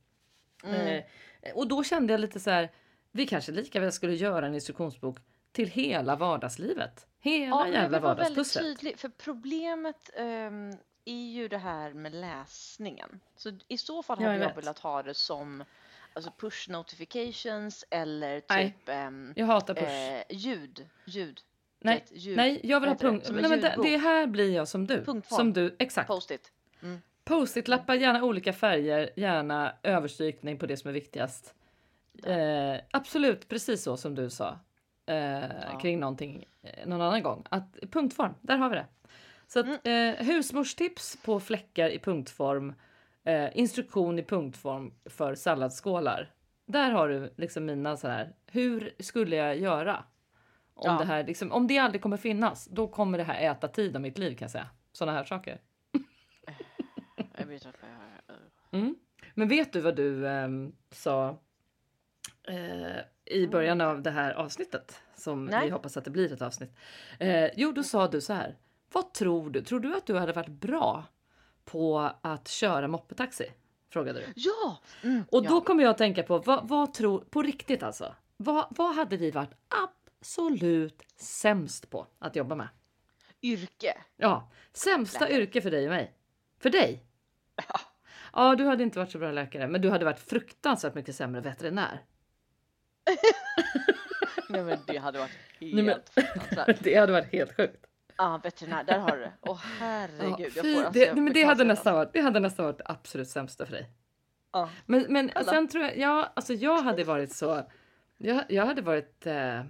Mm. Eh, och då kände jag lite så här. Vi kanske lika väl skulle göra en instruktionsbok till hela vardagslivet. Hela Ja, jävla väldigt vardagspusslet. tydlig, för problemet ehm, är ju det här med läsningen. Så i så fall hade jag jag velat ha det som alltså push notifications eller Nej, typ ehm, Jag hatar push. eh, ljud. Ljud. Nej, ljud. Nej, jag vill ha punkt. Nej, men det, det här blir jag som du. Punktform. Som du, exakt. Post-it. Mm. Post-it-lappar, gärna olika färger, gärna överstrykning på det som är viktigast. Eh, absolut, precis så som du sa. Eh, Kring någonting eh, någon annan gång. Att, punktform, där har vi det. Så att, Mm. eh, husmorstips på fläckar i punktform. Eh, instruktion i punktform för salladsskålar. Där har du liksom mina så här. Hur skulle jag göra? Om, Ja. det här, liksom, om det aldrig kommer finnas, då kommer det här äta tid av mitt liv kan jag säga. Sådana här saker. Uh. Mm. Men vet du vad du ehm, sa eh, i början av det här avsnittet? Som Nej. vi hoppas att det blir ett avsnitt. Eh, jo, då sa du så här. Vad tror du? Tror du att du hade varit bra på att köra moppetaxi? Frågade du. Ja! Mm, Och ja. då kommer jag att tänka på, vad, vad tror, på riktigt alltså. Vad, vad hade vi varit absolut sämst på att jobba med? Yrke. Ja, sämsta Läkare. yrke för dig och mig. För dig? Ja. Ja, du hade inte varit så bra läkare, men du hade varit fruktansvärt mycket sämre veterinär. Nej men det hade varit Nej, men- helt fruktansvärt. Det hade varit helt sjukt. Ja, veterinär, där har du det. Åh herregud. Ja, jag fy, får, alltså, det, jag men blir det, hade nästan varit, det hade nästan varit det absolut sämsta för dig. Ja. Men, men Alla. sen tror jag, ja, alltså jag hade varit så, jag, jag hade varit, eh, Nej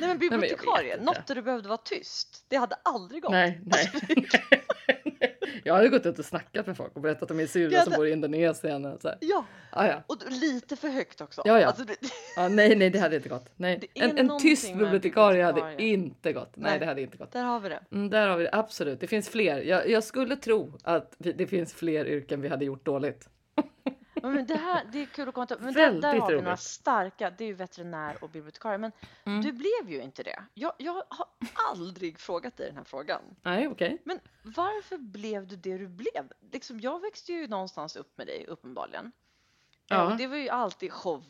men jag bibliotekarie, något där du behövde vara tyst. Det hade aldrig gått. nej, nej. Jag hade gått ut och snackat med folk och berättat om min syrra Jag som bor i Indonesien. Och så här. Ja, Ja, ja. och lite för högt också. Ja, ja. Alltså, det, ja, nej, nej, det hade inte gått. Nej. En, en tyst bibliotekarie hade inte gått. Nej, Nej. det hade inte gått. där har vi det. Mm, där har vi det, absolut. Det finns fler. Jag, jag skulle tro att vi, det finns fler yrken vi hade gjort dåligt. Men det här det är kul att komma till. Men där, där har vi roligt. några starka, det är ju veterinär och bibliotekarie. Men Mm. du blev ju inte det. Jag, jag har aldrig frågat dig den här frågan. Nej, okej. Men varför blev du det du blev? Liksom, jag växte ju någonstans upp med dig uppenbarligen. Ja. Och det var ju alltid show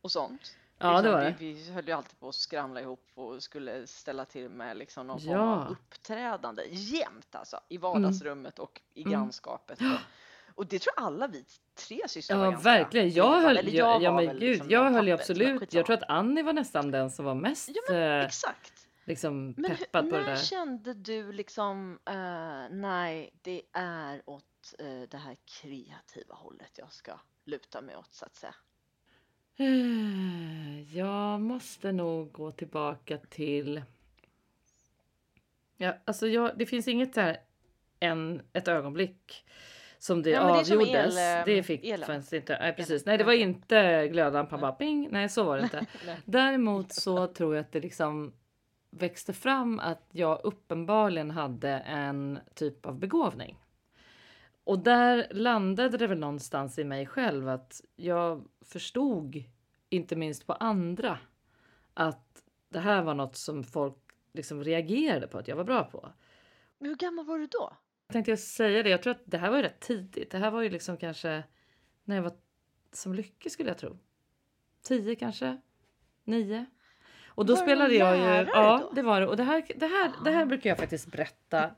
och sånt. Ja, liksom, det var det. Vi, vi höll ju alltid på att skramla ihop och skulle ställa till med liksom någon form Ja. av uppträdande jämt alltså i vardagsrummet och i Mm. grannskapet. Och, Och det tror jag alla vi tre systrar var Ja, ganska verkligen. Jag höll, Eller ja, ja var men gud, liksom jag höll tappet, absolut. Jag tror att Annie var nästan den som var mest Ja, men eh, exakt. liksom Men hur- peppad på det när där. kände du liksom, eh, nej, det är åt eh, det här kreativa hållet jag ska luta mig åt så att säga? Jag måste nog gå tillbaka till... Ja, alltså jag, det finns inget så här en, ett ögonblick som det Ja, men det avgjordes. el, det ehm, fick det inte. Nej, precis. Nej, det var inte glödlampan bara ping. Nej, så var det inte. Däremot så tror jag att det liksom växte fram att jag uppenbarligen hade en typ av begåvning. Och där landade det väl någonstans i mig själv att jag förstod, inte minst på andra, att det här var något som folk liksom reagerade på att jag var bra på. Men hur gammal var du då? Tänkte jag säga det, jag tror att det här var ju rätt tidigt. Det här var ju liksom kanske när jag var som lycka skulle jag tro. Tio kanske? Nio? Och då Var spelade jag ju... lärare Ja, då? det var det. Och det här, det här, det här Ah. brukar jag faktiskt berätta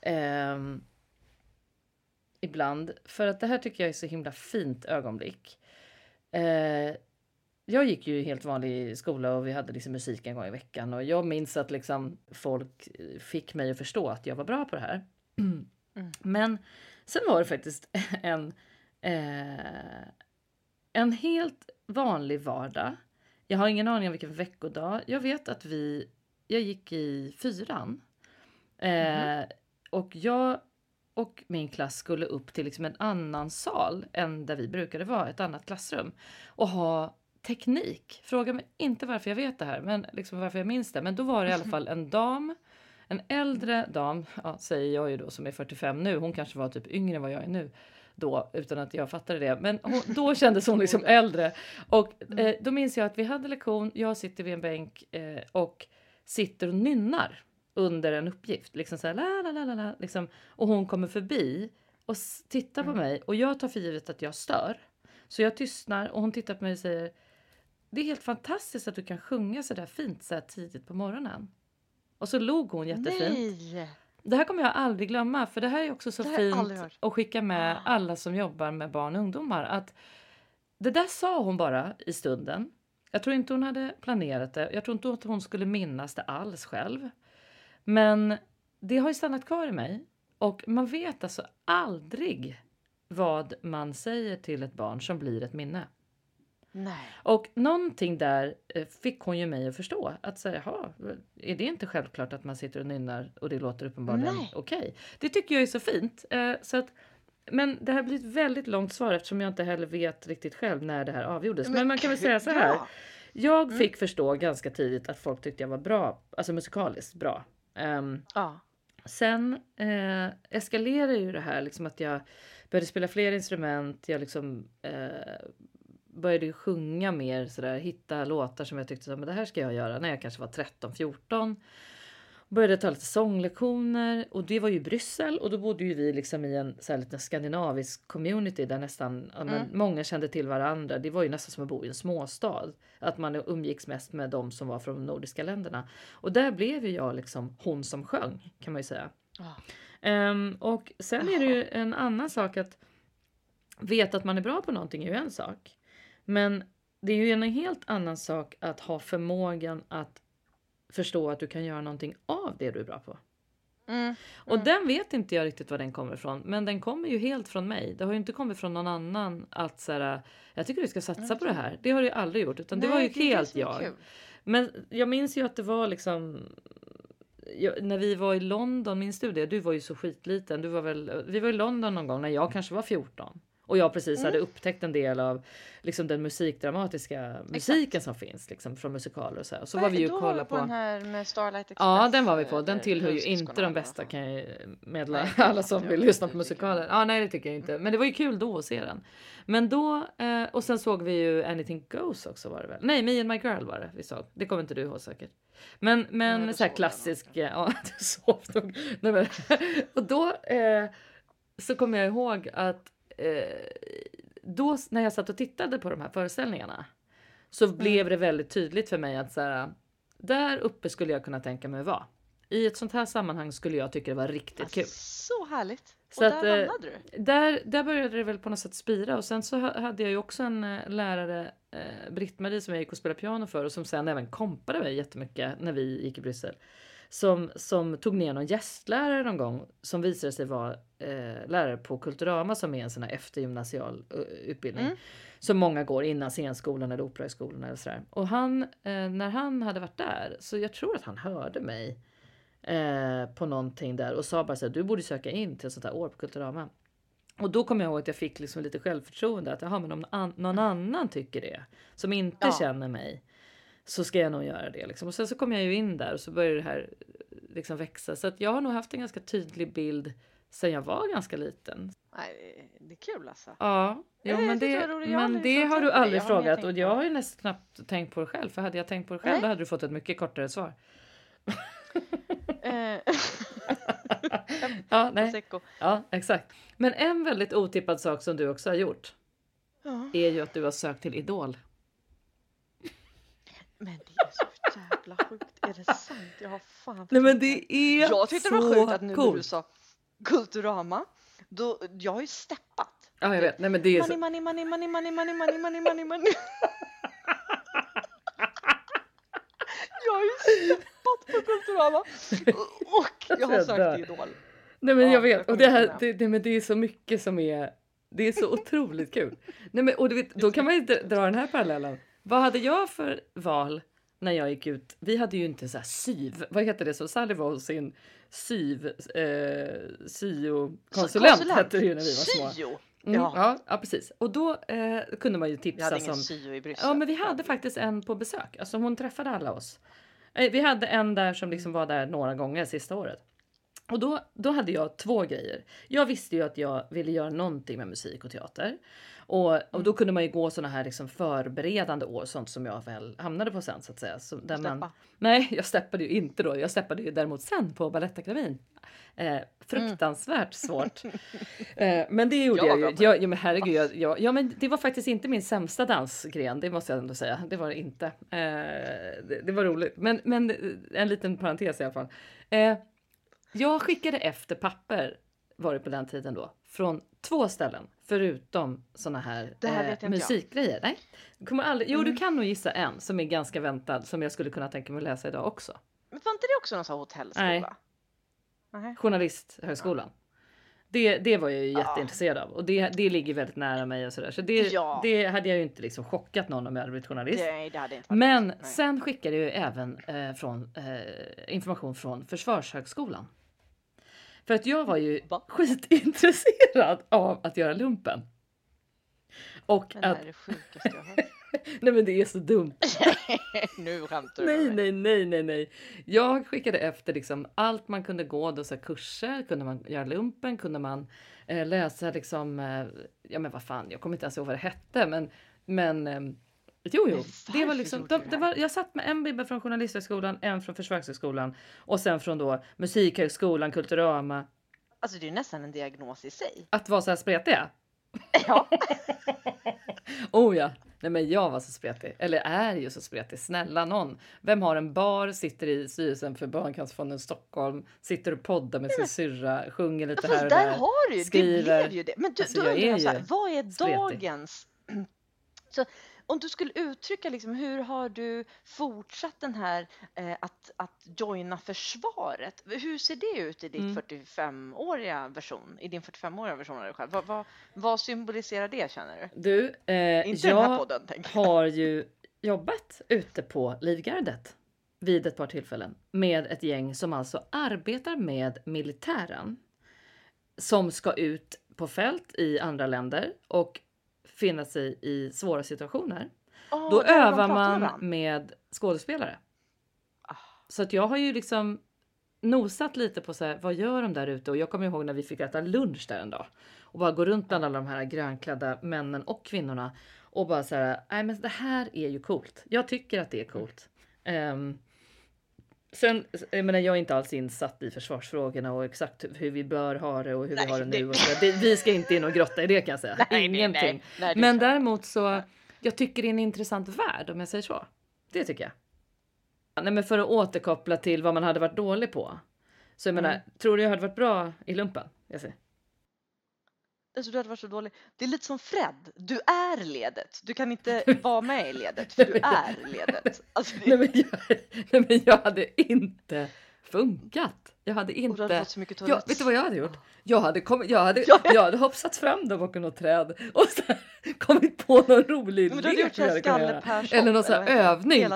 ehm, ibland. För att det här tycker jag är så himla fint ögonblick. Eh, jag gick ju helt vanlig skola och vi hade liksom musik en gång i veckan. Och jag minns att liksom folk fick mig att förstå att jag var bra på det här. Men sen var det faktiskt en, eh, en helt vanlig vardag. Jag har ingen aning om vilken veckodag. Jag vet att vi, jag gick i fyran. Eh, Och jag och min klass skulle upp till liksom en annan sal än där vi brukade vara, ett annat klassrum. Och ha teknik. Fråga mig inte varför jag vet det här, men liksom varför jag minns det. Men då var det i alla fall en dam, en äldre dam, ja, säger jag ju då som är 45 nu. Hon kanske var typ yngre än vad jag är nu då utan att jag fattade det. Men hon, då kändes hon liksom äldre. Och eh, då minns jag att vi hade lektion. Jag sitter vid en bänk eh, och sitter och nynnar under en uppgift. Liksom så här, la, la, la, la, liksom. Och hon kommer förbi och tittar på mig och jag tar för givet att jag stör. Så jag tystnar och hon tittar på mig och säger Det är helt fantastiskt att du kan sjunga så där fint så här tidigt på morgonen. Och så log hon jättefint. Nej! Det här kommer jag aldrig glömma för det här är också så fint att skicka med Ah. alla som jobbar med barn och ungdomar. Att det där sa hon bara i stunden. Jag tror inte hon hade planerat det. Jag tror inte att hon skulle minnas det alls själv. Men det har ju stannat kvar i mig. Och man vet alltså aldrig vad man säger till ett barn som blir ett minne. Nej. Och någonting där eh, fick hon ju mig att förstå. Att säga, jaha, är det inte självklart att man sitter och nynnar och det låter uppenbarligen okej? Det tycker jag är så fint. Eh, så att, men det här blir ett väldigt långt svar eftersom jag inte heller vet riktigt själv när det här avgjordes. Men, man kan väl säga så här. Ja. Jag fick förstå ganska tidigt att folk tyckte jag var bra, alltså musikaliskt bra. Ehm, Ja. Sen eh, eskalerade ju det här liksom att jag började spela fler instrument. Jag liksom eh, började ju sjunga mer sådär, hitta låtar som jag tyckte så, men det här ska jag göra när jag kanske var 13, 14. Började ta lite sånglektioner och det var ju Bryssel och då bodde ju vi liksom i en så här liten skandinavisk community där nästan ja, men, många kände till varandra. Det var ju nästan som att bo i en småstad. Att man umgicks mest med de som var från de nordiska länderna. Och där blev ju jag liksom hon som sjöng kan man ju säga. Ja. Ehm, och sen är det ju en annan sak att veta att man är bra på någonting är ju en sak. Men det är ju en helt annan sak att ha förmågan att förstå att du kan göra någonting av det du är bra på. Mm. Och den vet inte jag riktigt var den kommer ifrån. Men den kommer ju helt från mig. Det har ju inte kommit från någon annan att så här, jag tycker du ska satsa på det här. Det har du ju aldrig gjort utan det var ju Nej, det helt jag. kul. Men jag minns ju att det var liksom jag, när vi var i London, min studie, du var ju så skitliten. Du var väl, vi var i London någon gång när jag kanske var 14. Och jag precis hade upptäckt en del av liksom, den musikdramatiska musiken som finns liksom, från musikaler och så. här. Så var vi ju var vi kollade på på. den här med Starlight Express. Ja, den var vi på. Den eh, tillhör ju inte de bästa kan jag meddela Nej, alla som vill lyssna på musikaler. Ja, nej, det tycker jag inte. Men det var ju kul då att se den. Men då eh, och sen såg vi ju Anything Goes också var det väl? Nej, Me and My Girl var det vi såg. Det kommer inte du ihåg säkert. Men, Nej, men då så här klassisk. Ja, du sov nog. Nej, men, och då eh, så kommer jag ihåg att då när jag satt och tittade på de här föreställningarna så Mm. blev det väldigt tydligt för mig att så här, där uppe skulle jag kunna tänka mig vara i ett sånt här sammanhang skulle jag tycka det var riktigt kul. Så härligt! Så och att, där eh, hamnade du. Där, där började det väl på något sätt spira och sen så ha- hade jag ju också en eh, lärare, eh, Britt-Marie som jag gick och spelade piano för och som sen även kompade mig jättemycket när vi gick i Bryssel. Som, som tog ner någon gästlärare någon gång som visade sig vara eh, lärare på Kulturama som är en sån här eftergymnasial eh, utbildning. Mm. Som många går innan scenskolan eller operahögskolan eller sådär. Och han, eh, när han hade varit där, så jag tror att han hörde mig eh, på någonting där och sa bara så här, du borde söka in till ett sånt här år på Kulturama. Och då kom jag ihåg att jag fick liksom lite självförtroende att jaha, men om an- någon annan tycker det som inte Ja. känner mig så ska jag nog göra det liksom. Och sen så kom jag ju in där och så började det här liksom växa så att jag har nog haft en ganska tydlig bild sen jag var ganska liten. Nej, det är kul alltså. Ja, jo, men jag det, roligt. Jag men det har du aldrig Jag frågat tänkt och jag har ju nästan knappt tänkt på det själv. För hade jag tänkt på det själv Nej. då hade du fått ett mycket kortare svar. Eh, Ja, nej. Ja, exakt. Men en väldigt otippad sak som du också har gjort Ja. är ju att du har sökt till Idol. Men det är så jävla sjukt. Är det sant? Jag har fan Nej men det är Jag tyckte det var sjukt att nu när du sa Kulturama, då, jag har ju steppat. Ja, jag vet. Nej men det är Money, så. money, money, money, money, money, money, money, money, money. Jag har ju steppat på Kulturama och jag har Jag dör. sökt Idol. Nej men Ja, jag vet. jag Och kommer det, här, inte det, det, men det är så mycket som är. Det är så otroligt kul. Nej men och du vet, då kan man ju dra dra den här parallellen. Vad hade jag för val när jag gick ut? Vi hade ju inte så här syv. Vad heter det? Så Sally var hos sin syv eh, syokonsulent hette det ju när vi var små. Syo! Mm, Ja. ja. ja, precis. Och då eh, kunde man ju Vi tipsa hade ingen som... syo i Bryssel. Ja, men vi hade faktiskt en på besök. Alltså hon träffade alla oss. Eh, Vi hade en där som liksom var där några gånger sista året. Och då, då hade jag två grejer. Jag visste ju att jag ville göra någonting med musik och teater. Och, och då kunde man ju gå såna här liksom förberedande år, sånt som jag väl hamnade på sen så att säga. Så, där man, nej, jag steppade ju inte då. Jag steppade ju däremot sen på Balettakademin. Eh, fruktansvärt svårt. Eh, men det gjorde Jag jag, ju. Jag, ja, men herregud, jag, jag, ja, men det var faktiskt inte min sämsta dansgren, det måste jag ändå säga. Det var det inte. Eh, det, det var roligt, men, men en liten parentes i alla fall. Eh, jag skickade efter papper, var det på den tiden då, från två ställen förutom såna här, här eh, inte jag. musikgrejer. Nej, du kommer aldrig, jo, du Mm. kan nog gissa en som är ganska väntad som jag skulle kunna tänka mig att läsa idag också. Men var inte det också någon sån hotellskola? Nej. Nej. Journalisthögskolan. Det, det var jag ju Ja. jätteintresserad av och det, det ligger väldigt nära mig och sådär. Så det, Ja. det hade jag ju inte liksom chockat någon om jag hade blivit journalist. Nej, det hade inte Men sen skickade jag ju även eh, från, eh, information från Försvarshögskolan. För att jag var ju Va? skitintresserad av att göra lumpen. Och Men det här att, är det sjukaste jag har hört. nej men det är så dumt. nu skämtar du Nej, med mig. nej, nej, nej, nej. Jag skickade efter liksom allt man kunde gå, då, så här kurser, kunde man göra lumpen, kunde man eh, läsa liksom, eh, ja men vad fan, jag kommer inte ens ihåg vad det hette, men, men eh, jo, jo, det var liksom, de, det var, jag satt med en bibba från Journalisthögskolan, en från Försvarshögskolan och sen från då Musikhögskolan, Kulturama. Alltså det är nästan en diagnos i sig. Att vara så här spretiga. Ja. Oh ja, nej men jag var så spretig. Eller är ju så spretig. Snälla någon. Vem har en bar, sitter i styrelsen för Barncancerfonden Stockholm, sitter och poddar med sin syrra, sjunger lite här Fast och där där. har du ju, det blev ju det. Men du, Alltså, då jag undrar är jag så här, ju vad är spretig. dagens... Så, om du skulle uttrycka liksom, hur har du fortsatt den här eh, att, att joina försvaret? Hur ser det ut i ditt Mm. 45-åriga version? I din 45-åriga version av dig själv? Vad, vad, vad symboliserar det känner du? Du, eh, Inte den här jag podden jag. har ju jobbat ute på Livgardet vid ett par tillfällen med ett gäng som alltså arbetar med militären som ska ut på fält i andra länder och finna sig i svåra situationer. Åh, Då övar man med med skådespelare. Ah. Så att jag har ju liksom nosat lite på så här, vad gör de där ute? Och jag kommer ihåg när vi fick äta lunch där en dag och bara gå runt bland alla de här grönklädda männen och kvinnorna och bara så här, nej men det här är ju coolt. Jag tycker att det är coolt. Ehm, sen, jag menar, jag är inte alls insatt i försvarsfrågorna och exakt hur vi bör ha det och hur Nej, vi har det nu. Och så det, vi ska inte in och grotta i det kan jag säga. Nej, Ingenting. nej. Nej, Men däremot så, jag tycker det är en intressant värld om jag säger så. Det tycker jag. Nej, men för att återkoppla till vad man hade varit dålig på. Så jag menar, Mm. tror du jag hade varit bra i lumpen? Jag ser. Alltså du hade varit så dålig. Det är lite som Fred. Du är ledet. Du kan inte vara med i ledet för du är ledet. Alltså, det, Nej, men jag, nej, men jag hade inte funkat. Jag hade hade inte. fått så mycket Ja, toalett. vet du vad jag hade gjort? Jag hade, kommit, jag hade, Ja, ja. jag hade hoppsat fram där bakom något träd och så kommit på någon rolig Men du hade gjort som jag hade. Eller någon sån här övning.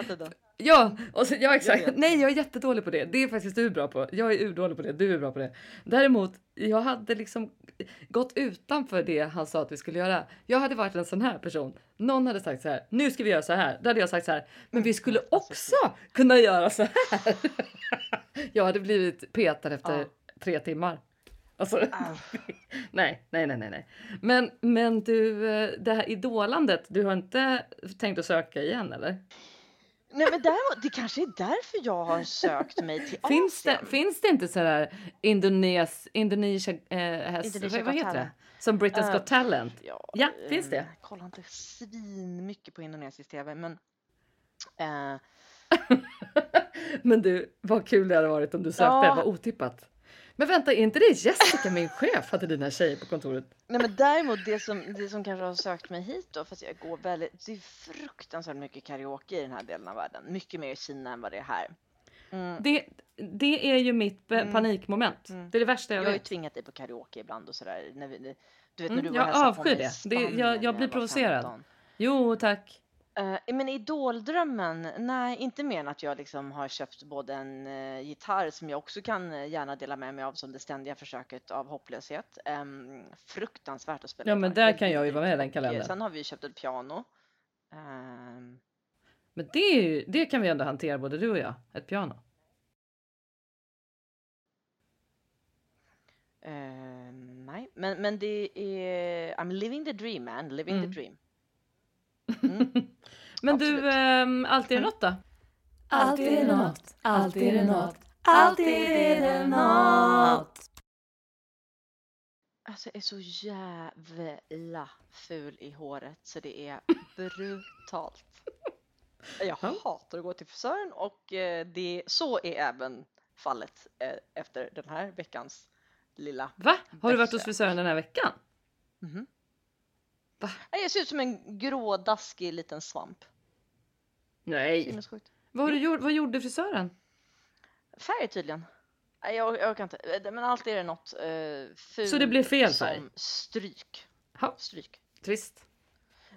Ja, och så, ja Jag exakt. vet. Nej, jag är jättedålig på det. Det är faktiskt du bra på. Jag är urdålig på det. Du är bra på det. Däremot, jag hade liksom gått utanför det han sa att vi skulle göra. Jag hade varit en sån här person. Någon hade sagt så här. Nu ska vi göra så här. Då hade jag sagt så här. Men vi skulle också kunna göra så här. Jag hade blivit petad efter Ja. tre timmar. Alltså, Ah. nej, nej, nej, nej. Men, men du, eh, det här idolandet, du har inte tänkt att söka igen eller? Nej men däremot, det kanske är därför jag har sökt mig till Finns det, Asien. finns det inte sådär Indones, Indonesia, eh, häst, Indonesia vad, vad heter det? Som Britain's Eh, Got Talent. Ja, Ja, finns det? eh, Kollar inte svin mycket på indonesisk tv men eh, Men du, vad kul det hade varit om du sökte, Ja. vad otippat. Men vänta, är inte det Jessica, min chef, hade dina tjejer på kontoret? Nej men däremot det som, det som kanske har sökt mig hit då, fast jag går väldigt, det är fruktansvärt mycket karaoke i den här delen av världen. Mycket mer i Kina än vad det är här. Mm. Det, det är ju mitt Mm. panikmoment. Mm. Det är det värsta jag Jag har ju vet. tvingat dig på karaoke ibland och sådär. När vi, du vet Mm, när du var jag avskyr det. Det- jag- jag blir provocerad. 15. Jo, tack. Eh, men idoldrömmen, nej inte mer än att jag liksom har köpt både en uh, gitarr som jag också kan eh, gärna dela med mig av som det ständiga försöket av hopplöshet. Um, fruktansvärt att spela Ja, men där kan jag ju vara med i den kalendern. Sen har vi köpt ett piano. Ehm, Men det, är ju, det kan vi ändå hantera både du och jag, ett piano. ehm, nej, men, men det är I'm living the dream man, living Mm. the dream. Mm. Men du, Absolut. ehm, alltid är Mm. något då? Alltid är det något, alltid är det något, alltid är det något. Alltså jag är så jävla ful i håret så det är brutalt. Jag Ja. hatar att gå till frisören och eh, det, så är även fallet eh, efter den här veckans lilla. Va? Har du varit hos frisören den här veckan? Mhm. Va? Nej, Jag ser ut som en grå daskig liten svamp. Nej. Vad, har du gjort, vad gjorde frisören? Färg tydligen. Nej, jag, jag orkar inte. Eh, Men alltid är det något eh, fult Så det blev fel färg? som stryk. Ha, Stryk. trist.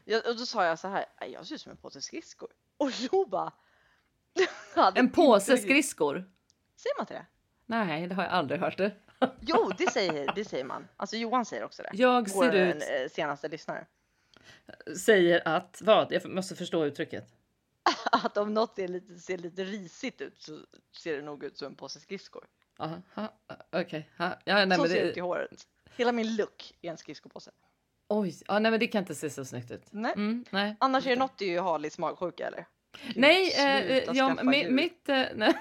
Jag, och då sa jag så här, "Nej, jag ser ut som en påse skridskor. Och då bara... En påse skridskor? Säger man inte det? Nej, det har jag aldrig hört det. Jo, det säger, det säger man. Alltså Johan säger också det. Jag Vår ser ut, eh, senaste lyssnare. säger att, vad? Jag måste förstå uttrycket. Att om något är lite, ser lite risigt ut så ser det nog ut som en påse skridskor. Aha, okej. ha, Ja, nej, så men ser det ut i håret. Hela min look är en skridskopåse. oj, ja, nej men det kan inte se så snyggt ut. Nej. Mm, nej. Annars är det något i Harleys magsjuka eller? Gud, Nej, eh, eh, ja, mitt... Eh, nej.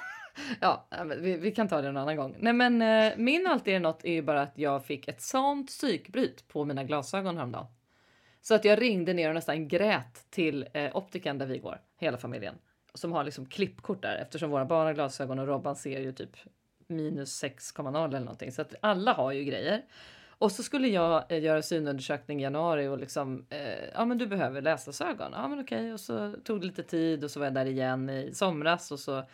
Ja, vi, vi kan ta det en annan gång. Nej, men eh, min alltid är något är ju bara att jag fick ett sånt psykbryt på mina glasögon häromdagen. Så att jag ringde ner och nästan grät till eh, optiken där vi går, hela familjen. Som har liksom klippkort där eftersom våra barn har glasögon och Robban ser ju typ minus 6,0 eller någonting. Så att alla har ju grejer. Och så skulle jag eh, göra synundersökning i januari och liksom, eh, ja men du behöver läsglasögon. Ja men okej, och så tog det lite tid och så var jag där igen i somras och så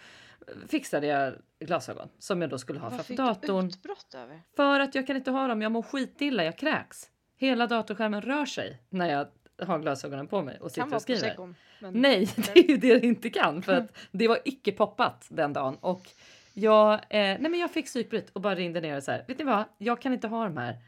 fixade jag glasögon som jag då skulle ha Vad framför fick datorn. du utbrott över? För att jag kan inte ha dem, jag mår skitilla, jag kräks. Hela datorskärmen rör sig när jag har glasögonen på mig och sitter och skriver. prosecco. Men... Nej, det är ju det det inte kan för att det var icke poppat den dagen och jag, eh, nej men jag fick psykbryt och bara ringde ner och så här, vet ni vad, jag kan inte ha de här.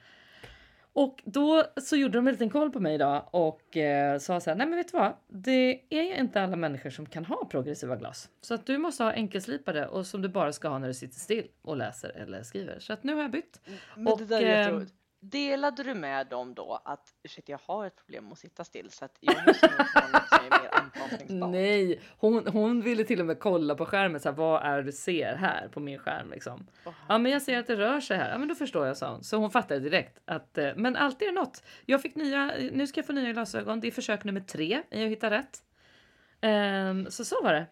Och då så gjorde de en liten koll på mig idag och eh, sa så här, nej men vet du vad, det är ju inte alla människor som kan ha progressiva glas. Så att du måste ha enkelslipade och som du bara ska ha när du sitter still och läser eller skriver. Så att nu har jag bytt. Men Och, det där är eh, jätteroligt. Delade du med dem då att ursäkta jag har ett problem med att sitta still så att jag måste nog ha något som är mer anpassningsbart? Nej, hon, hon ville till och med kolla på skärmen. Så här, vad är det du ser här på min skärm? Liksom. Åh, Ja, men jag ser att det rör sig här. Ja, men då förstår jag, sa hon. Så hon fattade direkt att, eh, men alltid är något. Jag fick nya, nu ska jag få nya glasögon. Det är försök nummer tre i att hitta rätt. Ehm, så så var det.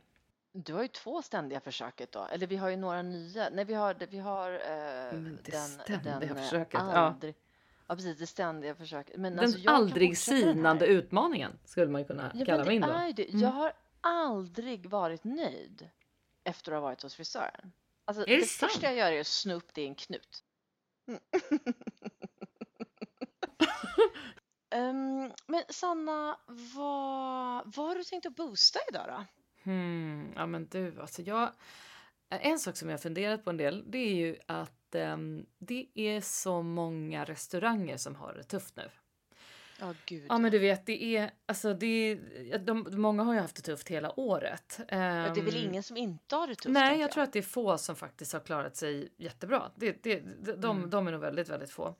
Du har ju två ständiga försöket då, eller vi har ju några nya. Nej, vi har, vi har eh, det den, ständiga den eh, försöket, aldrig, ja. Precis, det ständiga försöket. Men Den alltså, aldrig fortsätta den sinande utmaningen skulle man kunna Ja, kalla min det då. är det. Mm. Jag har aldrig varit nöjd efter att ha varit hos frisören. Alltså, det det sant? första jag gör är att sno upp det i en knut. Mm. Ehm, men Sanna, vad, vad har du tänkt att boosta idag då? Hmm, ja men du, alltså jag... En sak som jag funderat på en del, det är ju att ehm, det är så många restauranger som har det tufft nu. Ja, gud. Ja men du vet, det är, alltså det är, de, många har ju haft det tufft hela året. Ja, det är väl Ehm, ingen som inte har det tufft? Nej, tänker jag tror att det är få som faktiskt har klarat sig jättebra. Det, det, de, de, Mm. de är nog väldigt, väldigt få.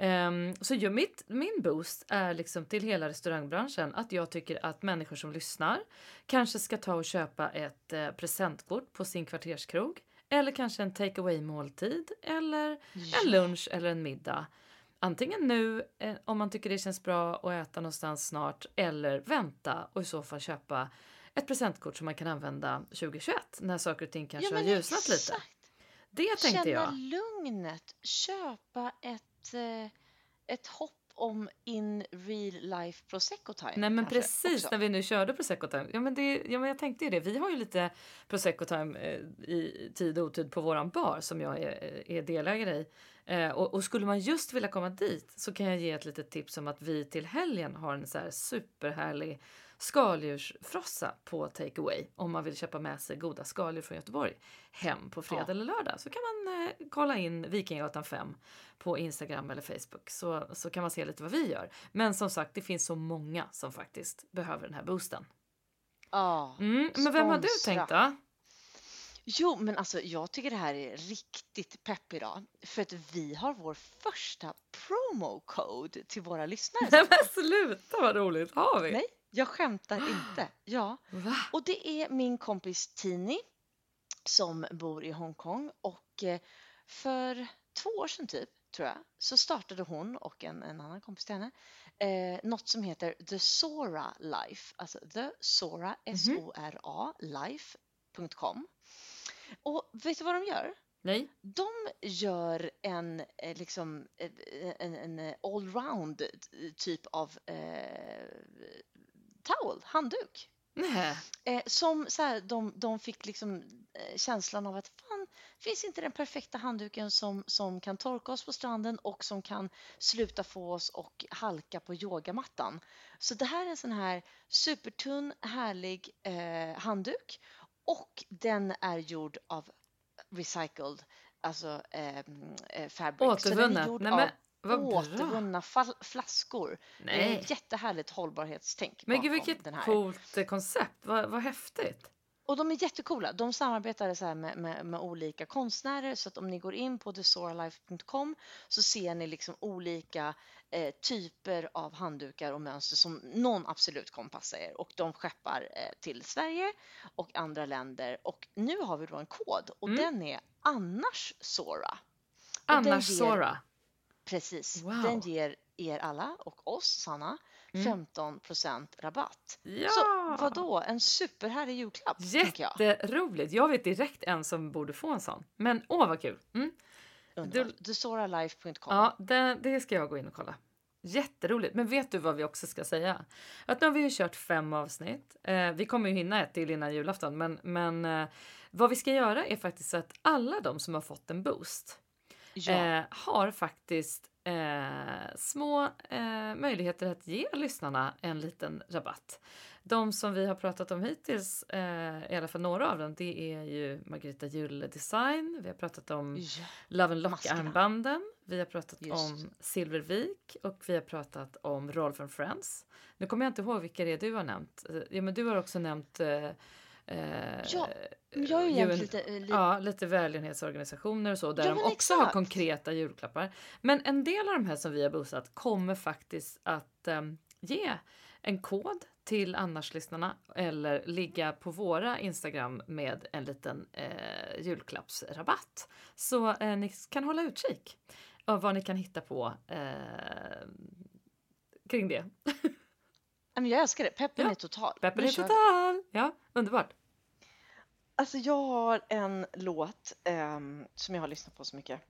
Ehm, så ju, mitt, min boost är liksom till hela restaurangbranschen att jag tycker att människor som lyssnar kanske ska ta och köpa ett eh, presentkort på sin kvarterskrog. Eller kanske en take away måltid eller Ja. en lunch eller en middag. Antingen nu eh, om man tycker det känns bra att äta någonstans snart eller vänta och i så fall köpa ett presentkort som man kan använda 2021 när saker och ting kanske har ljusnat lite. exakt. Det tänkte Känna jag. lugnet, köpa ett, eh, ett hopp om in real life prosecco time. Nej men precis också. när vi nu körde prosecco time. Ja men, det, ja men jag tänkte ju det. Vi har ju lite prosecco time eh, i tid och otid på våran bar som jag är, är delägare i. Eh, och, och skulle man just vilja komma dit så kan jag ge ett litet tips om att vi till helgen har en så här superhärlig skaldjursfrossa på takeaway om man vill köpa med sig goda skaldjur från Göteborg hem på fredag Ja. eller lördag så kan man eh, kolla in Vikingagatan 5 på Instagram eller Facebook så, så kan man se lite vad vi gör. Men som sagt, det finns så många som faktiskt behöver den här boosten. Ja. Mm, men vem har du tänkt då? Jo, men alltså jag tycker det här är riktigt pepp idag. För att vi har vår första promo code till våra lyssnare. Nej men sluta vad roligt, har vi? Nej, jag skämtar inte. Ja, Va? och det är min kompis Tini som bor i Hongkong och eh, för två år sedan typ, tror jag, så startade hon och en, en annan kompis till henne eh, något som heter The Sora Life, alltså The Sora, S-O-R-A, life.com. Och vet du vad de gör? Nej? De gör en, eh, liksom, eh, en, en allround typ av eh, towel, handduk. Eh, som så här, de, de fick liksom eh, känslan av att fan, finns inte den perfekta handduken som, som kan torka oss på stranden och som kan sluta få oss och halka på yogamattan. Så det här är en sån här supertunn, härlig eh, handduk och den är gjord av recycled, alltså eh, eh, fabric. Så den är Återvunnet. gjord Nej av men vad återvunna flaskor. Nej. Eh, jättehärligt hållbarhetstänk Men gud vilket den här. coolt koncept, vad, vad häftigt. Och de är jättecoola. De samarbetar så här med, med, med olika konstnärer så att om ni går in på thesoralife.com så ser ni liksom olika eh, typer av handdukar och mönster som någon absolut kommer passa er och de skeppar eh, till Sverige och andra länder och nu har vi då en kod och Mm. den är annars Sora. Och Annars ger- Sora. Precis. Wow. Den ger er alla och oss, Sanna, Mm. 15 rabatt. Ja! Så vadå, en superhärlig julklapp, tänker jag. Jätteroligt. Jag vet direkt en som borde få en sån. Men åh vad kul. Mm. Underbart. TheSoralife.com. Ja, det, det ska jag gå in och kolla. Jätteroligt. Men vet du vad vi också ska säga? Att nu har vi ju kört fem avsnitt. Eh, vi kommer ju hinna ett till innan julafton, men, men eh, vad vi ska göra är faktiskt att alla de som har fått en boost Ja. eh, har faktiskt eh, små eh, möjligheter att ge lyssnarna en liten rabatt. De som vi har pratat om hittills, eh, i alla fall några av dem, det är ju Margareta Julle Design. Vi har pratat om ja. Love and. Lock-armbanden. Vi har pratat Just. om Silvervik och vi har pratat om Roll from Friends. Nu kommer jag inte ihåg vilka det är du har nämnt. Eh, Ja, men du har också nämnt eh, eh, Ja, jag har ju UN lite, eh, lite Ja, lite välgörenhetsorganisationer och så där Ja, de också har exakt. konkreta julklappar. Men en del av de här som vi har boostat kommer faktiskt att ehm, ge en kod till annars-lyssnarna eller ligga på våra Instagram med en liten eh, julklappsrabatt. Så eh, ni kan hålla utkik av vad ni kan hitta på eh, kring det. Jag älskar det. Peppen Ja. är total. Peppen är total! Ja, underbart. Alltså jag har en låt ehm, som jag har lyssnat på så mycket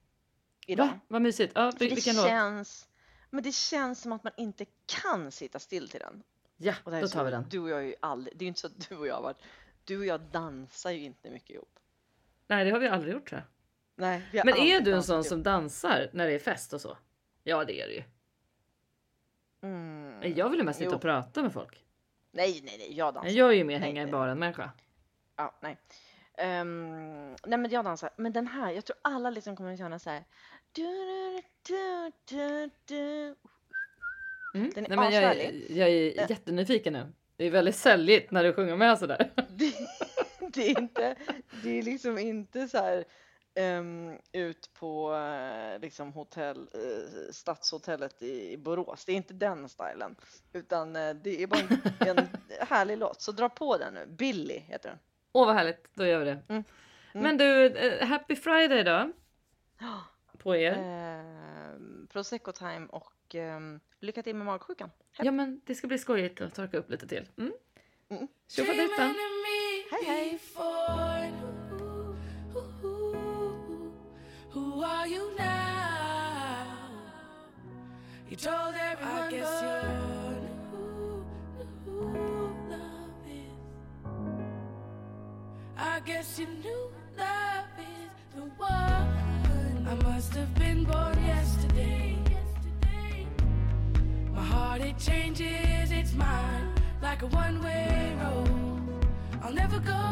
idag. Va? Vad mysigt. Ja, För vil- det vilken låt? känns, men det känns som att man inte kan sitta still till den. Ja, Och det här då tar så, vi den. Du och jag är ju aldrig, det är ju inte så att du och jag har varit, du och jag dansar ju inte mycket ihop. Nej, det har vi aldrig gjort tror jag. Nej, vi har Men är aldrig du en dansat sån ihop. som dansar när det är fest och så? Ja, det är du ju. Mm, Jag vill ju mest sitta jo. och prata med folk. Nej, nej, nej, jag dansar. Jag är ju mer Nej, hänga i nej. baren människa. Ja, nej. Ehm, nej men jag dansar. Men den här, jag tror alla liksom kommer att känna så här. Du, du, du, du, du. Mm. Den är Nej, men jag, är, jag är jättenyfiken nu. Det är väldigt säljigt när du sjunger med sådär. Det, det är inte, det är liksom inte så här ehm, ut på eh, liksom hotell, eh, Stadshotellet i, i Borås. Det är inte den stilen. Utan eh, det är bara en, en härlig låt. Så dra på den nu. Billy heter den. Åh vad härligt, då gör vi det. Mm. Mm. Men du, eh, happy friday då på er. Ehm, Prosecco time och ehm, lycka till med magsjukan. Ja men det ska bli skojigt att torka upp lite till. Mm. Mm. Tjofaderittan! Hej hej! Who are you now? You told everyone I guess you're guess you knew love is the one. I must have been born yesterday. My heart it changes its mind like a one-way road. I'll never go,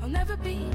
I'll never be